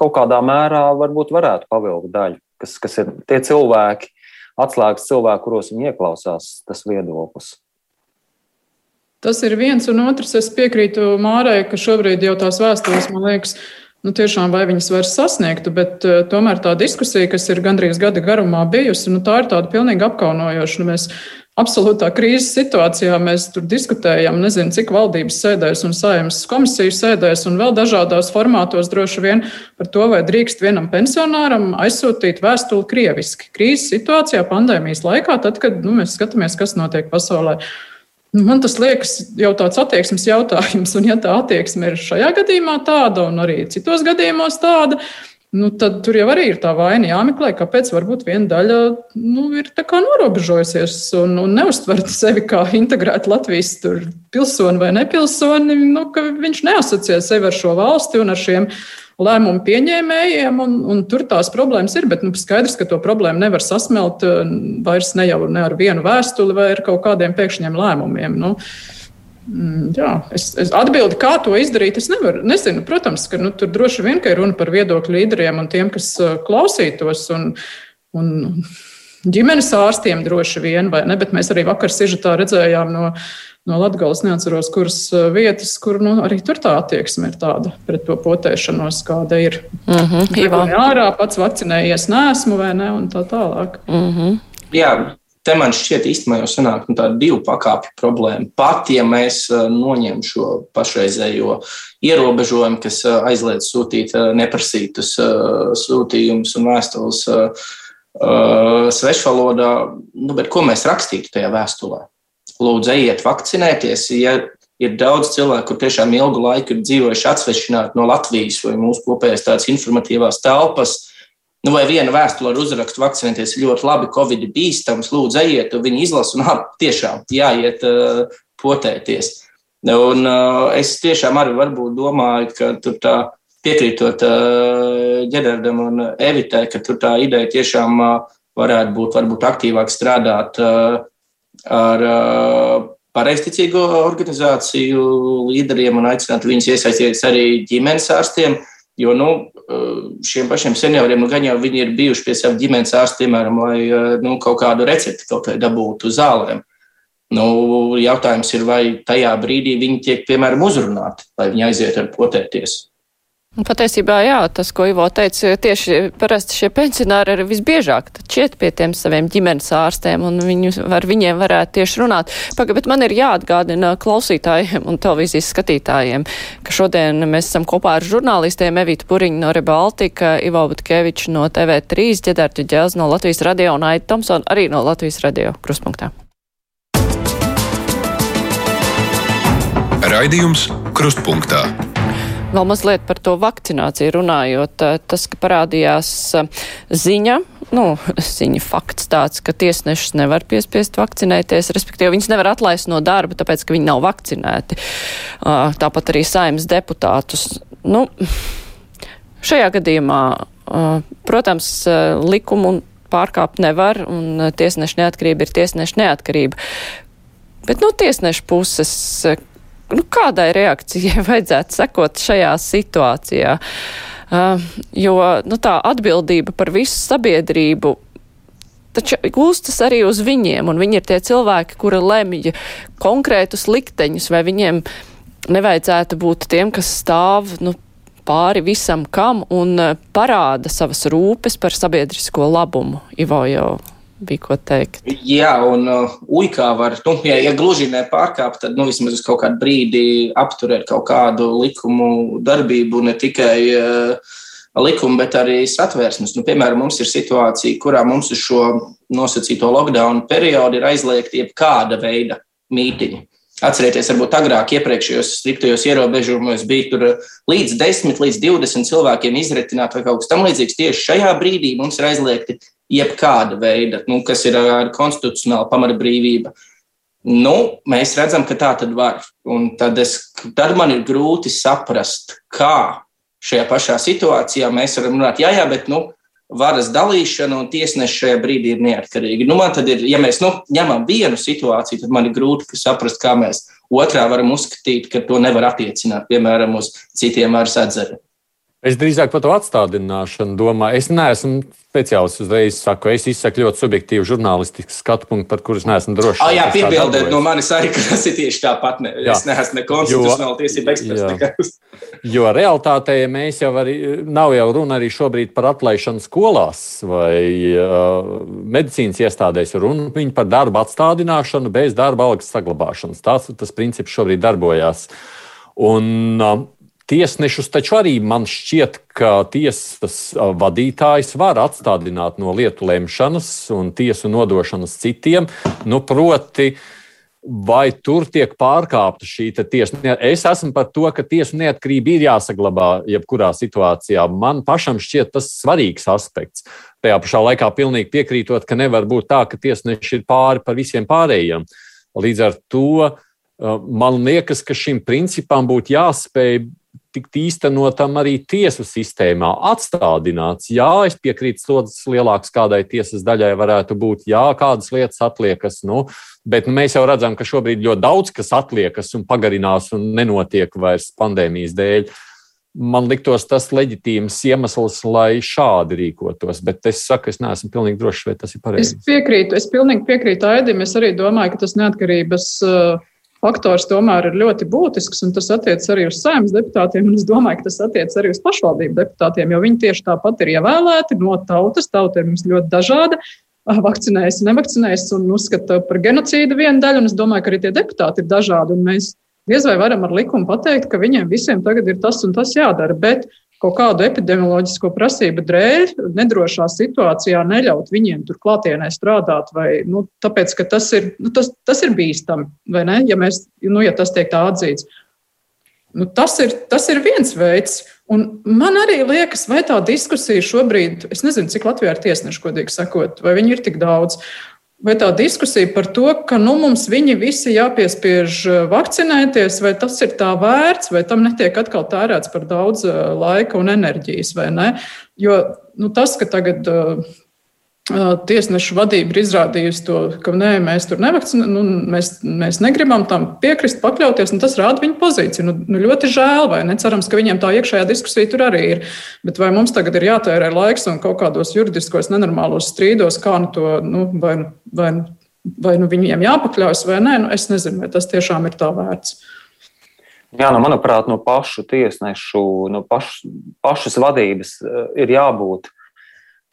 kaut kādā mērā varbūt varētu pavilkt daļu, kas, kas ir tie cilvēki, atslēgas cilvēki, kuros viņi ieklausās, tas viedoklis. Tas ir viens un otrs. Es piekrītu Mārai, ka šobrīd jau tās vēstules, man liekas, ir nu, tiešām vai viņas var sasniegt, bet uh, tomēr tā diskusija, kas ir gandrīz gada garumā bijusi, nu, tā ir tāda pilnīgi apkaunojoša. Nu, mēs absolūtā krīzes situācijā mēs tur diskutējam, nezinu, cik valdības sēdēs un saimnes komisijas sēdēs un vēl dažādos formātos droši vien par to, vai drīkst vienam pensionāram aizsūtīt vēstuli krieviski. Krīzes situācijā, pandēmijas laikā, tad, kad nu, mēs skatāmies, kas notiek pasaulē. Man tas liekas jau tāds attieksmes jautājums, un ja tā attieksme ir šajā gadījumā tāda, un arī citos gadījumos tāda, nu, tad tur jau arī ir tā vaina jāmeklē, kāpēc varbūt viena daļa nu, ir norobežojusies un, un neuztver sevi kā integrētu Latvijas pilsoni vai nepilsoni, nu, ka viņš neasociē sevi ar šo valsti un ar šiem lēmumu pieņēmējiem, un, un tur tās problēmas ir. Bet nu, skaidrs, ka to problēmu nevar sasmelt eh, vairs ne jau ne ar vienu vēstuli vai ar kaut kādiem pēkšņiem lēmumiem. Nu, mm, Jā, es, es atbildu, kā to izdarīt. Es nevaru, nezinu, protams, ka nu, tur droši vien ir runa par viedokļu līderiem un tiem, kas eh, klausītos. Un, un ģimenes ārstiem droši vien, vai ne? Bet mēs arī vakar sižetā redzējām no no Latvijas neatceros, kuras uh, vietas, kur nu, arī tur tā attieksme ir tāda pret to potēšanos, kāda ir. Mm -hmm, Jā, ārā pats vakcinējies, nesmu vai ne, un tā tālāk. Mm -hmm. Jā, te man šķiet īstenībā jau sanāk nu, tāda divu pakāpju problēma. Pat, ja mēs uh, noņem šo pašreizējo ierobežojumu, kas uh, aizliedz sūtīt neprasītus sūtījumus un vēstules svešvalodā, nu, bet ko mēs rakstītu tajā vēstulē? Lūdzu, ejiet vakcinēties. Ja ir daudz cilvēku, kur tiešām ilgu laiku ir dzīvojuši atsvešināti no Latvijas vai mūsu kopējās tādas informatīvās telpas. Nu, vai viena vēstule ar uzrakstu vakcinēties ļoti labi, Covid ir bīstams, lūdzu, ejiet, un viņi izlasa, un ap, tiešām jāiet uh, potēties. Un uh, es tiešām arī varbūt domāju, ka tur tā piekrītot uh, Ģedardam un Evitai, ka tur tā ideja tiešām uh, varētu būt varbūt aktīvāk strādāt uh, ar pareizticīgo organizāciju līderiem un aicināt viņus iesaistīties arī ģimenes ārstiem. Jo nu, šiem pašiem senioriem nu, gan jau viņi ir bijuši pie saviem ģimenes ārstiem, piemēram, lai nu, kaut kādu recepti kaut vai dabūtu zālēm. Nu, jautājums ir, vai tajā brīdī viņi tiek, piemēram, uzrunāti, lai viņi aiziet ar potēties. Patiesībā, jā, tas, ko Ivo teica, tieši parasti šie pensionāri ir visbiežāk šķiet pie tiem saviem ģimenes ārstiem, un viņu, ar viņiem varētu tieši runāt. Paga, bet man ir jāatgādina klausītājiem un televīzijas skatītājiem, ka šodien mēs esam kopā ar žurnālistiem Evītu Puriņu no Rebaltika, Ivo Butkeviču no TV3, Ģedartu Ģēls no Latvijas radio un Aita Tomson arī no Latvijas radio kruspunktā. Raidījums Krustpunktā. Vēl mazliet par to vakcināciju runājot, eh, tas, ka parādījās eh, ziņa, nu, ziņa fakts tāds, ka tiesnešus nevar piespiest vakcinēties, respektīvi viņus nevar atlaist no darba, tāpēc, ka viņi nav vakcinēti. Ah, tāpat arī saimas deputātus. Nu, šajā gadījumā, ah, protams, likumu pārkāpt nevar, un tiesneša neatkarība ir tiesneša neatkarība. Bet no tiesneša puses, nu, kādai reakcijai vajadzētu sekot šajā situācijā? Uh, jo nu, tā atbildība par visu sabiedrību taču gūstas arī uz viņiem, un viņi ir tie cilvēki, kuri lemj konkrētus likteņus, vai viņiem nevajadzētu būt tiem, kas stāv nu, pāri visam kam un parāda savas rūpes par sabiedrisko labumu. Ivo jau bija ko teikt. Jā, un uh, uikā var, nu, ja, ja gluži nepārkāpt, tad nu, vismaz uz kaut kādu brīdi apturēt kaut kādu likumu darbību, ne tikai uh, likumu, bet arī satvērsmes. Nu, piemēram, mums ir situācija, kurā mums uz šo nosacīto lockdown periodu ir aizliegta jebkāda veida mītiņa. Atcerieties, varbūt agrāk, iepriekšējos striktajos ierobežojumos bija tur līdz 10, līdz 20 cilvēkiem izretināt vai kaut kas tamlīdzīgs. Tieši šajā brīdī mums ir aizliegti jebkāda veida, nu, kas ir ar konstitucionālu pamatbrīvību. Nu, mēs redzam, ka tā tad var. Un tad, es, tad man ir grūti saprast, kā šajā pašā situācijā mēs varam runāt, jā, jā, bet nu, varas dalīšana un tiesneši šajā brīdī ir neatkarīgi. Nu, man tad ir, ja mēs nu, ņemam vienu situāciju, tad man ir grūti saprast, kā mēs otrā varam uzskatīt, ka to nevar attiecināt, piemēram, uz citiem varas atzariem. Es drīzāk par to atstādināšanu domāju. Es neesmu speciālists uzreiz saku, es izsaku ļoti subjektīvu žurnālistisku skatu punktu, par kurus neesmu drošs. Ah, jā, piebildēt no manis arī, ka tas ir tieši tāpat. Ne, jā. es neesmu ne konstitucionāla tiesība eksperts. Jo realtātē mēs jau arī, nav jau runa arī šobrīd par atlaišanu skolās vai uh, medicīnas iestādēs, runa viņi par darba atstādināšanu bez darba algas saglabāšanas. Tas, tas princips šobrīd darbojās. Un, uh, Tiesnešus taču arī man šķiet, ka tiesas vadītājs var atstādināt no lietu lemšanas un tiesu nodošanas citiem. Nu, proti, vai tur tiek pārkāpta šī tiesa. Es esmu par to, ka tiesu neatkarība ir jāsaglabā jebkurā situācijā. Man pašam šķiet tas svarīgs aspekts. Tajā pašā laikā pilnīgi piekrītot, ka nevar būt tā, ka tiesneši ir pāri par visiem pārējiem. Līdz ar to man liekas, ka šim principam būtu jāspēj tikt īstenotam arī tiesu sistēmā, atstādināts. Jā, es piekrītu, slodzes lielāks kādai tiesas daļai varētu būt, jā, kādas lietas atliekas, nu, bet nu, mēs jau redzam, ka šobrīd ļoti daudz kas atliekas un pagarinās un nenotiek vairs pandēmijas dēļ. Man liktos tas leģitīms iemesls, lai šādi rīkotos, bet es saku, es neesmu pilnīgi drošs, vai tas ir pareizi. Es piekrītu, es pilnīgi piekrītu Aidim. Es arī domāju, ka tas neatkarības uh, faktors tomēr ir ļoti būtisks, un tas attiecas arī uz saimnes deputātiem. Es domāju, ka tas attiecas arī uz pašvaldību deputātiem, jo viņi tieši tāpat ir ievēlēti no tautas. Tauta ir mums ļoti dažāda. Vakcinējas, nevakcinējas un uzskata par genocīdu vienu daļu. Un es domāju, ka arī tie deputāti ir dažādi. Mēs diez vai varam ar likumu pateikt, ka viņiem visiem tagad ir tas un tas jādara. Bet kaut kādu epidemioloģisko prasību dēļ nedrošā situācijā neļaut viņiem tur klātienē strādāt, vai nu, tāpēc, ka tas ir, nu, tas, tas ir bīstami, vai ne? Ja, mēs, nu, ja tas tiek tā atzīts. Nu, tas, ir, tas ir viens veids. Un man arī liekas, vai tā diskusija šobrīd, es nezinu, cik Latvijā ir tiesneši, godīgi sakot, vai viņi ir tik daudz. Vai tā diskusija par to, ka nu, mums viņi visi jāpiespiež eh, vakcinēties, vai tas ir tā vērts, vai tam netiek atkal tērēts par daudz eh, laika un enerģijas, vai ne? Jo nu, tas, ka tagad uh, Tiesnešu vadība ir izrādījusi to, ka nē, mēs tur nevakcinējam, nu, mēs, mēs negribam tam piekrist, pakļauties, un tas rāda viņu pozīciju. Nu, nu, ļoti žēl, vai ne? Cerams, ka viņiem tā iekšējā diskusija tur arī ir. Bet vai mums tagad ir jātērē laiks un kaut kādos juridiskos nenormālos strīdos, kā nu to, nu, vai, vai, vai nu viņiem jāpakļaujas vai nē, nu, es nezinu, vai tas tiešām ir tā vērts. Jā, nu, manuprāt, no pašu tiesnešu, no pašu, pašas vadības ir jābūt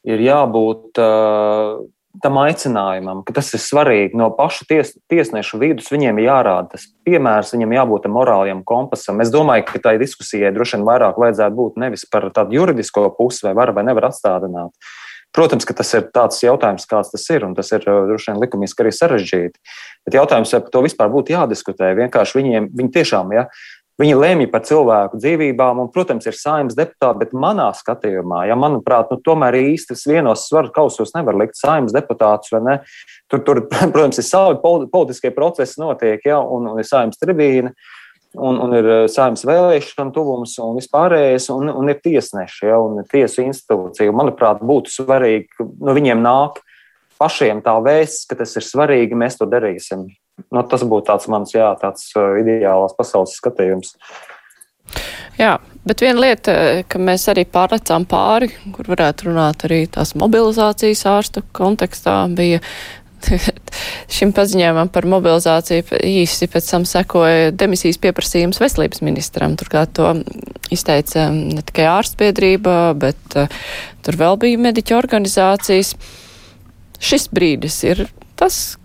ir jābūt uh, tam aicinājumam, ka tas ir svarīgi. No pašu ties, tiesnešu vidus viņiem ir jārāda tas piemērs, viņam jābūt morālajam kompasam. Es domāju, ka tai diskusijai droši vien vairāk vajadzētu būt nevis par tādu juridisko pusi, vai var vai nevar atstādināt. Protams, ka tas ir tāds jautājums, kāds tas ir, un tas ir droši vien likumiski arī sarežģīti. Bet jautājums, vai par to vispār būtu jādiskutē, vienkārši viņiem, viņi tiešām, ja, Viņi lemj par cilvēku dzīvībām, un, protams, ir saimnes deputāti, bet manā skatījumā, ja manuprāt, nu, tomēr īsti vienos svaru kausos nevar likt saimnes deputātus, vai ne? Tur, tur, protams, ir savi politiskie procesi notiek, ja, un, un ir saimnes tribīna. Un, un ir eh, saimnes vēlēšana tuvums un vispārējais, un, un ir tiesneši, ja, un tiesu institūcija. Manuprāt, būtu svarīgi, no viņiem nāk pašiem tā vēsts, ka tas ir svarīgi, mēs to darīsim. Nu, tas būtu tāds mans, jā, tāds ideālās pasaules skatījums. Jā, bet viena lieta, ka mēs arī pārlecām pāri, kur varētu runāt arī tās mobilizācijas ārstu kontekstā, bija šim paziņojumam par mobilizāciju īsi pēc tam sekoja demisijas pieprasījums veselības ministram. Turklāt to izteica ne tikai ārstbiedrība, bet uh, tur vēl bija mediķu organizācijas. Šis brīdis ir tas,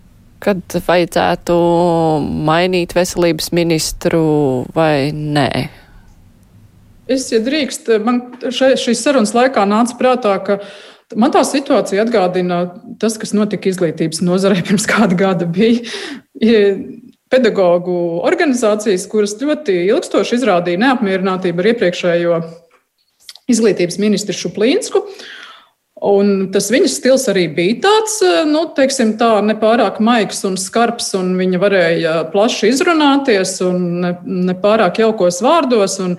kad vajadzētu mainīt veselības ministru vai nē? Es, ja drīkst, man šeit, šīs sarunas laikā nāca prātā, ka man tā situācija atgādina tas, kas notika izglītības nozarē pirms kāda gada. Bija pedagoģu organizācijas, kuras ļoti ilgstoši izrādīja neapmierinātību ar iepriekšējo izglītības ministru Šuplīnsku. Un tas viņas stils arī bija tāds, eh, nu, teiksim, tā nepārāk maigs un skarbs, un viņa varēja plaši izrunāties un nepārāk ne jaukos vārdos. Un,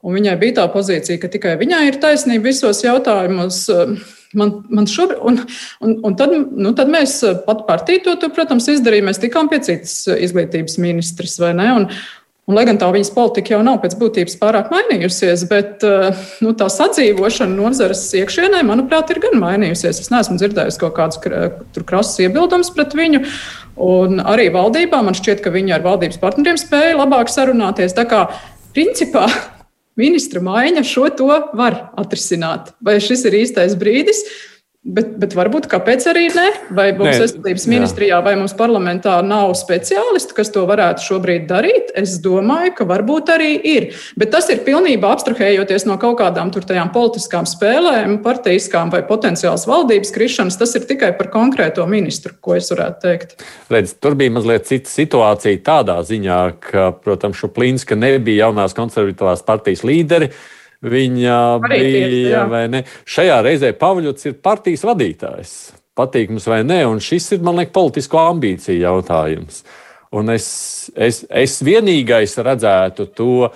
un viņai bija tā pozīcija, ka tikai viņai ir taisnība visos jautājumos. Man, man šobrīd, un, un, un tad, nu, tad mēs pat partiju to, to, protams, izdarījām. Mēs tikām pie citas izglītības ministras, vai ne? Un, Un, lai gan tā viņas politika jau nav pēc būtības pārāk mainījusies, bet eh, nu, tā sadzīvošana nozares iekšienē, manuprāt, ir gan mainījusies. Es neesmu dzirdējusi kaut kādus krasus iebildumus pret viņu. Un arī valdībā man šķiet, ka viņi ar valdības partneriem spēja labāk sarunāties. Tā kā principā ministra maiņa šo to var atrisināt. Vai šis ir īstais brīdis? Bet, bet varbūt kāpēc arī ne? Vai mums veselības ministrijā vai mums parlamentā nav speciālisti, kas to varētu šobrīd darīt? Es domāju, ka varbūt arī ir. Bet tas ir pilnībā abstrahējoties no kaut kādām tur tajām politiskām spēlēm, partijiskām vai potenciāls valdības krišanas. Tas ir tikai par konkrēto ministru, ko es varētu teikt. Redz, tur bija mazliet cita situācija tādā ziņā, ka, protams, Šuplīnska nebija jaunās konservatīvās partijas līderi. Viņa Arī bija, tiesa, vai ne? Šajā reizē Pavļots ir partijas vadītājs. Patīk mums vai nē, un šis ir, man liekas, politisko ambīciju jautājums. Un es, es, es vienīgais redzētu to,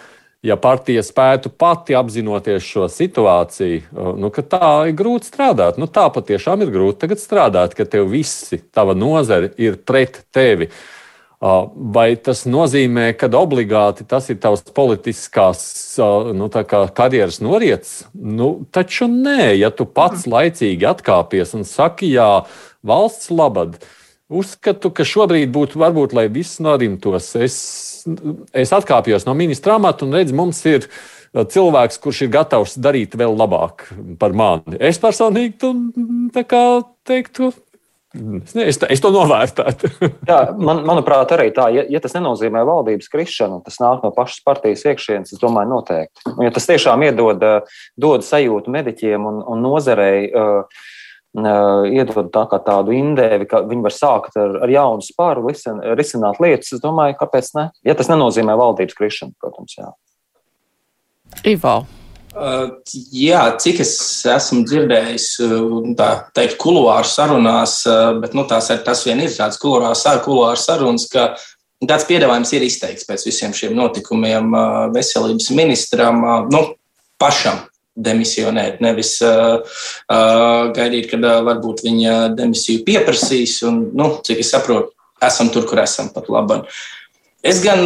ja partija spētu pati apzinoties šo situāciju, nu, ka tā ir grūti strādāt. Nu, tā patiešām ir grūti tagad strādāt, ka tev visi, tava nozare ir pret tevi. Vai tas nozīmē, ka obligāti tas ir tavs politiskās nu, karjeras noriets? Nu, taču nē, ja tu pats laicīgi atkāpies un saki, jā, valsts labad. Uzskatu, ka šobrīd būtu varbūt, lai viss norimtos. Es, es atkāpjos no ministra amata un redzu, mums ir cilvēks, kurš ir gatavs darīt vēl labāk par mani. Es personīgi tu, kā, teiktu, Es, ne, es, es to novērtētu. Jā, man, manuprāt, arī tā, ja, ja tas nenozīmē valdības krišanu, tas nāk no pašas partijas iekšienes, es domāju, noteikti. Un, ja tas tiešām iedod dod sajūtu mediķiem un, un nozarei, uh, uh, iedod tā kā tādu indēvi, ka viņi var sākt ar, ar jaunu spāru, risināt lietas, es domāju, kāpēc ne? Ja tas nenozīmē valdības krišanu, protams, jā. Ivo. Uh, jā, cik es esmu dzirdējis, uh, tā teikt, kuluāru sarunās, uh, bet nu, tās, tas vien ir tāds kuluāru sarunas, ka tāds piedāvājums ir izteikts pēc visiem šiem notikumiem veselības ministram, nu, pašam demisionēt, nevis uh, uh, gaidīt, kad uh, varbūt viņa demisiju pieprasīs. Un, nu, cik es saprotu, esam tur, kur esam pat labi. Es gan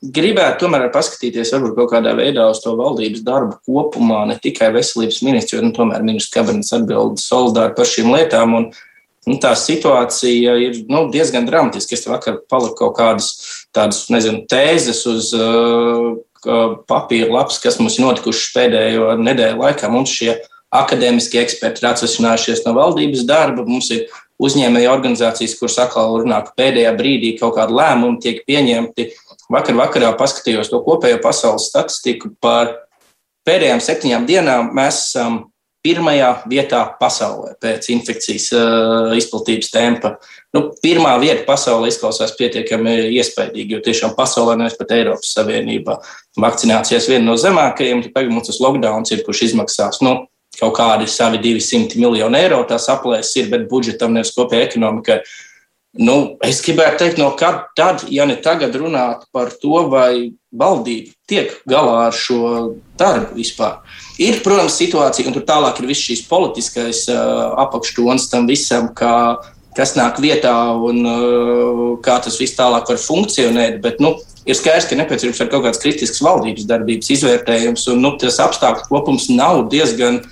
gribētu tomēr paskatīties varbūt kaut kādā veidā uz to valdības darbu kopumā, ne tikai veselības ministrs, jo nu, tomēr ministrs kabinets atbild solidāri par šīm lietām. Un, nu, tā situācija ir nu, diezgan dramatiska. Es vakar paliku kaut kādas tādas, nezinu, tēzes uz uh, papīra lapas, kas mums ir notikušas pēdējo nedēļu laikā. Mums šie akadēmiskie eksperti ir atsvešinājušies no valdības darba. Mums ir uzņēmēja organizācijas, kuras atkal runā, ka pēdējā brīdī kaut kādi lēmumi tiek pieņemti Vakar vakarā paskatījos to kopējo pasaules statistiku par pēdējām septiņām dienām. Mēs esam pirmajā vietā pasaulē pēc infekcijas uh, izplatības tempa. Nu, pirmā vieta pasaulē izklausās pietiekami iespaidīgi, jo tiešām pasaulē, nevis pat Eiropas Savienībā, vakcinācijas viena no zemākajiem. Tagad mums tas lockdown ir, kurš izmaksās nu, kaut kādi savi 200 miljoni eiro. Tās aplēses ir, bet budžetam nevis kopējai ekonomikai. Uh, Nu, es gribētu teikt, no kad tad, ja ne tagad, runāt par to, vai valdība tiek galā ar šo darbu vispār. Ir, protams, situācija, un tur tālāk ir viss šīs politiskais uh, apakštons tam visam, kā, kas nāk vietā un uh, kā tas viss tālāk var funkcionēt. Bet, nu, ir skaidrs, ka nepieciešams ir kaut kāds kritisks valdības darbības izvērtējums, un nu, tas apstākļu kopums nav diezgan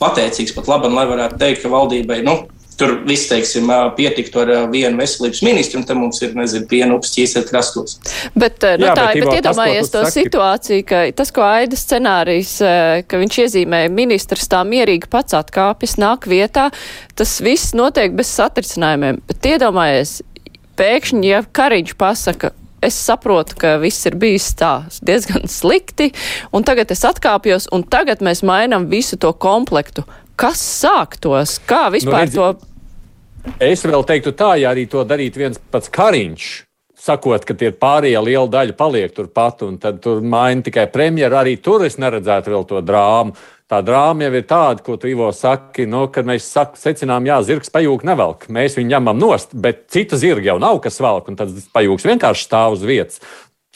pateicīgs pat labi, lai varētu teikt, ka valdībai nu, tur viss, teiksim, pietiktu ar vienu veselības ministru, un tam mums ir, nezinu, piena upes ķīsēt krastos. Bet, nu, Jā, tā, bet, bet iedomājies to saki. situāciju, ka tas, ko Aida scenārijs, ka viņš iezīmēja ministrs tā mierīgi pats atkāpjas, nāk vietā, tas viss notiek bez satricinājumiem. Bet iedomājies, pēkšņi, ja Kariņš pasaka, es saprotu, ka viss ir bijis tā diezgan slikti, un tagad es atkāpjos, un tagad mēs mainām visu to komplektu. Kas sāktos? Kā vispār nu, redzi, to? Es vēl teiktu tā, ja arī to darītu viens pats kariņš. Sakot, ka tie pārējie liela daļa paliek turpat, un tad tur maina tikai premjeru. Arī tur es neredzētu vēl to drāmu. Tā drāma jau ir tāda, ko tu Ivo saki, nu, kad mēs sak, secinām, jā, zirgs pajūg nevelk. Mēs viņu ņemam nost, bet cita zirga jau nav, kas velk, un tad pajūgs vienkārši stāv uz vietas.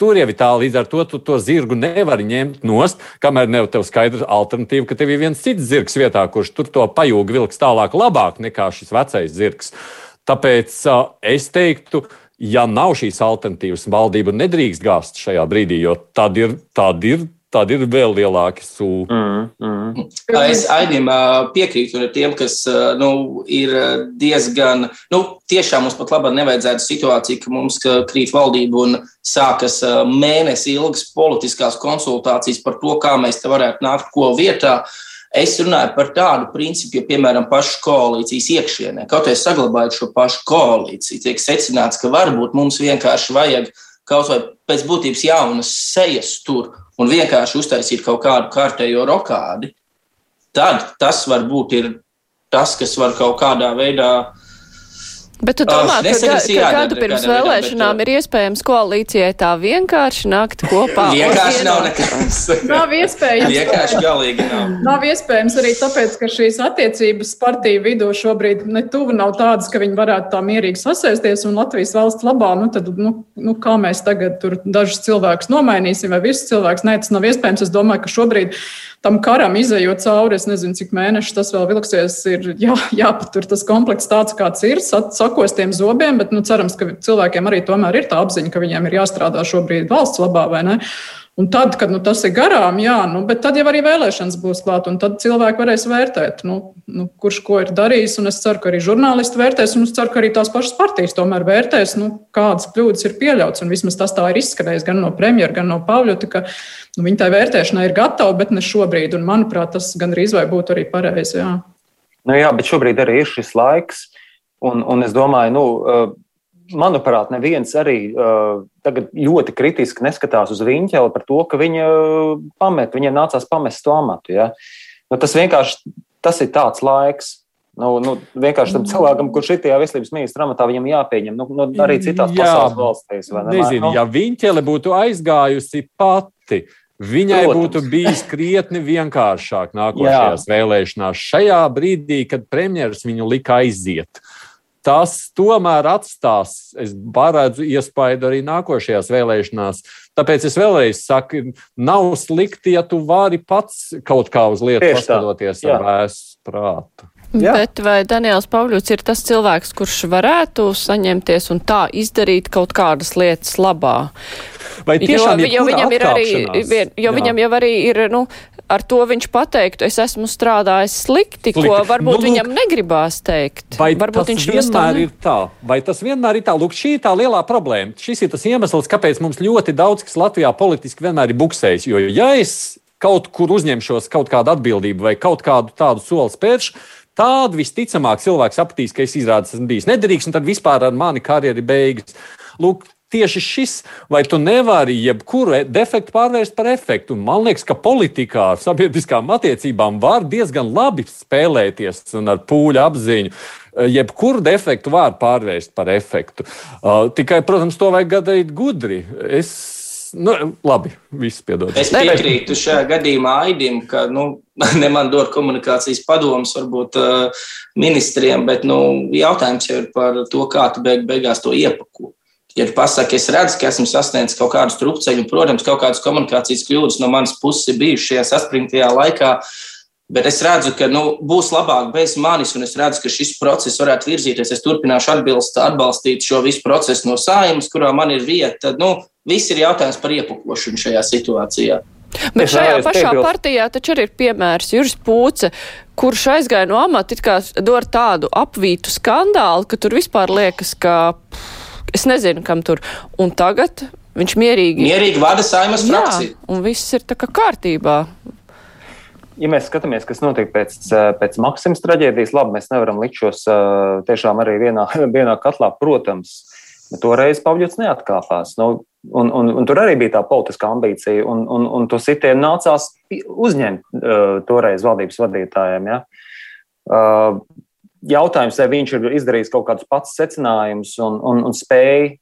Tur jau ir tā, līdz ar to tu to zirgu nevari ņemt nost, kamēr nav tev skaidra alternatīva, ka tev ir viens cits zirgs vietā, kurš tur to pajūgu vilks tālāk labāk nekā šis vecais zirgs. Tāpēc uh, es teiktu, ja nav šīs alternatīvas, valdība nedrīkst gāzt šajā brīdī, jo tad ir, tad ir tad ir vēl lielāki sūkļi. Mm, mm. Es Aidim piekrītu tiem, kas nu, ir diezgan, nu, tiešām mums pat labi nevajadzētu situāciju, ka mums krīt valdība un sākas mēnesi ilgas politiskās konsultācijas par to, kā mēs te varētu nākt ko vietā. Es runāju par tādu principu, ja, piemēram, pašu koalīcijas iekšienē, kaut arī saglabājot šo pašu koalīciju, tiek secināts, ka varbūt mums vienkārši vajag kaut vai pēc būtības jaunas sejas tur un vienkārši uztaisīt kaut kādu kārtējo rokādi, tad tas varbūt ir tas, kas var kaut kādā veidā Bet tu domā, uh, ka, ka gadu pirms vēlēšanām bet, ir iespējams koalīcijai tā vienkārši nākt kopā? vienkārši nav nekas. nav iespējams. vienkārši galīgi nav. Nav iespējams arī tāpēc, ka šīs attiecības partiju vidū šobrīd ne tuvu nav tādas, ka viņi varētu tā mierīgi sasēsties un Latvijas valsts labā, nu tad, nu, nu kā mēs tagad tur dažus cilvēkus nomainīsim vai visus cilvēkus? Nē, tas nav iespējams. Es domāju, ka šobrīd tam karam izējot cauri, es nezinu, cik mēnešus tas vēl vilksies, ir jā, jāpatur tas komplekss tāds, kāds ir, sakos tiem zobiem, bet nu, cerams, ka cilvēkiem arī tomēr ir tā apziņa, ka viņiem ir jāstrādā šobrīd valsts labā vai ne. Un tad, kad nu, tas ir garām, jā, nu, bet tad jau arī vēlēšanas būs klāt, un tad cilvēki varēs vērtēt, nu, nu, kurš ko ir darījis. Es ceru, ka arī žurnālisti vērtēs, un es ceru, ka arī tās pašas partijas tomēr vērtēs, nu, kādas kļūdas ir pieļautas. Un vismaz tas tā ir izskanējis gan no premjera, gan no Pāvļota, ka nu, viņi tai vērtēšanai ir gatavi, bet ne šobrīd. Un, manuprāt, tas gandrīz vai būtu arī pareizi. Jā. Nu, jā, bet šobrīd arī ir šis laiks. Un, un es domāju, nu, manuprāt, neviens arī uh, tagad ļoti kritiski neskatās uz Viņķeli par to, ka viņa pamet, viņai nācās pamest to amatu. Ja? Nu, tas vienkārši tas ir tāds laiks. Nu, nu, vienkārši tam cilvēkam, kurš ir tajā veselības ministra amatā, viņam jāpieņem. Nu, nu, arī citās Jā, pasaules valstīs. Ne? Nezinu, nu, ja Viņķele būtu aizgājusi pati, viņai Protams. būtu bijis krietni vienkāršāk nākošajās Jā. vēlēšanās. Šajā brīdī, kad premjerministrs viņu lika aiziet, uh, tas tomēr atstās, es paredzu, iespaidu arī nākošajās vēlēšanās. Tāpēc es vēlreiz saku, nav slikti, ja tu vari pats kaut kā uz lietu paskatoties ar vēstu prātu. Jā. Bet vai Daniels Pavļots ir tas cilvēks, kurš varētu saņemties un tā izdarīt kaut kādas lietas labā? Vai tiešām jo, jo viņam ir arī, jo Jā. viņam jau arī ir, nu, ar to viņš pateiktu, es esmu strādājis slikti, slikti. ko varbūt nu, viņam negribās teikt. Vai varbūt tas vienmēr ir tā? Vai tas vienmēr ir tā? Lūk, šī ir tā lielā problēma. Šis ir tas iemesls, kāpēc mums ļoti daudz kas Latvijā politiski vienmēr ir buksējis. Jo, ja es kaut kur uzņemšos kaut kādu atbildību vai kaut kādu tādu soli spēršu, Tādu visticamāk cilvēks sapratīs, ka es izrādās, esmu bijis nederīgs, un tad vispār ar mani karjeru beigas. Lūk, tieši šis, vai tu nevari jebkuru defektu pārvērst par efektu. Un man liekas, ka politikā ar sabiedriskām attiecībām var diezgan labi spēlēties un ar pūļu apziņu. Jebkuru defektu var pārvērst par efektu. Uh, tikai, protams, to vajag darīt gudri. Es Nu, labi, viss piedod. Es piekrītu šajā gadījumā Aidim, ka nu, ne man dod komunikācijas padomus, varbūt uh, ministriem, bet nu, jautājums jau ir par to, kā tu beig, beigās to iepako. Ja tu pasaki, es redzu, ka esmu sasniedzis kaut kādu strupceļu, protams, kaut kādas komunikācijas kļūdas no manas puses ir bijušas šajā saspringtajā laikā, bet es redzu, ka nu, būs labāk bez manis, un es redzu, ka šis process varētu virzīties. Es turpināšu atbilst, atbalstīt šo visu procesu no sājumas, kurā man ir vieta. Tad, nu, viss ir jautājums par iepukošanu šajā situācijā. Bet šajā pašā piebilst. partijā taču arī ir piemērs Juris Pūce, kurš aizgāja no amata, it kā dod tādu apvītu skandālu, ka tur vispār liekas, ka. Pff, Es nezinu, kam tur. Un tagad viņš mierīgi. Mierīgi vada saimas frakciju. Un viss ir tā kā kārtībā. Ja mēs skatāmies, kas notiek pēc, pēc Maksimas traģēdijas, labi, mēs nevaram likt šos tiešām arī vienā, vienā katlā, protams. Bet toreiz Pavļots neatkāpās. Nu, un, un, un tur arī bija tā politiskā ambīcija, un, un, un to sitienu nācās uzņemt uh, toreiz valdības vadītājiem. Ja? Uh, jautājums, vai viņš ir izdarījis kaut kādus pats secinājumus un, un, un spēj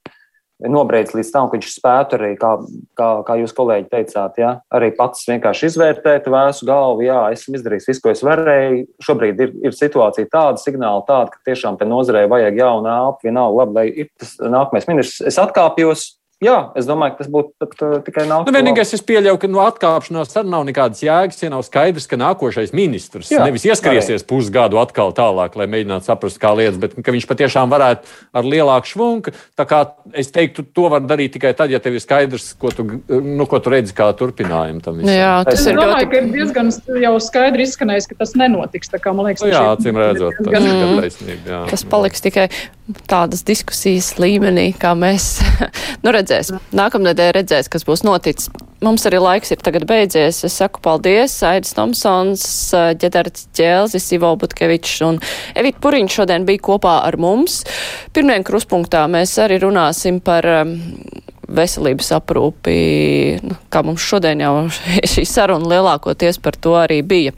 nobriedz līdz tam, ka viņš spētu arī, kā, kā, kā jūs kolēģi teicāt, ja, arī pats vienkārši izvērtēt vēsu galvu, jā, esmu izdarījis visu, ko es varēju. Šobrīd ir, ir situācija tāda, signāla tāda, ka tiešām te nozarei vajag jaunu elpu, vienalga, labi, lai ir tas nākamais ministrs. Es atkāpjos, Jā, es domāju, ka tas būtu pat, uh, tikai nākamais. Nu, vienīgais, es pieļauju, ka no nu, atkāpšanās tad nav nekādas jēgas, ja nav skaidrs, ka nākošais ministrs Jā, nevis ieskriesies pusgadu atkal tālāk, lai mēģinātu saprast, kā lietas, bet ka viņš patiešām varētu ar lielāku švunku. Tā kā es teiktu, to var darīt tikai tad, ja tev ir skaidrs, ko tu, nu, ko tu redzi kā turpinājumu tam visam. Jā, tas es ir domāju, ļoti... ka ir diezgan jau skaidri izskanējis, ka tas nenotiks. Tā kā man liekas, nu, jā, acīm redzot, tas ir mm. taisnība. Jā. Tas paliks tikai tādas diskusijas līmenī, kā mēs nu, redzēsim. Nākamnedēļ redzēs, kas būs noticis. Mums arī laiks ir tagad beidzies. Es saku paldies Aidis Tomsons, Ģedards Ķēlzis, Ivo Butkevičs un Evita Puriņš šodien bija kopā ar mums. Pirmdien kruspunktā mēs arī runāsim par um, veselības aprūpi, nu, kā mums šodien jau šī saruna lielākoties par to arī bija.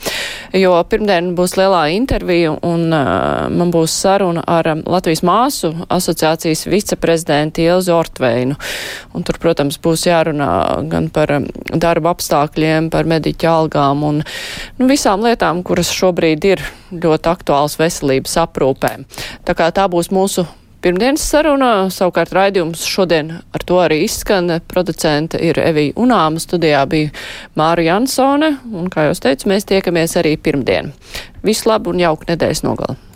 Jo pirmdien būs lielā intervija un uh, man būs saruna ar Latvijas māsu asociācijas viceprezidentu Ilzu Ortveinu. Un tur, protams, būs jārunā gan par darba apstākļiem, par mediķu algām un nu, visām lietām, kuras šobrīd ir ļoti aktuāls veselības aprūpēm. Tā kā tā būs mūsu pirmdienas sarunā. Savukārt raidījums šodien ar to arī izskan. Producente ir Evija Unāma, studijā bija Māra Jansone, un, kā jau teicu, mēs tiekamies arī pirmdien. Visu labu un jauku nedēļas nogalu!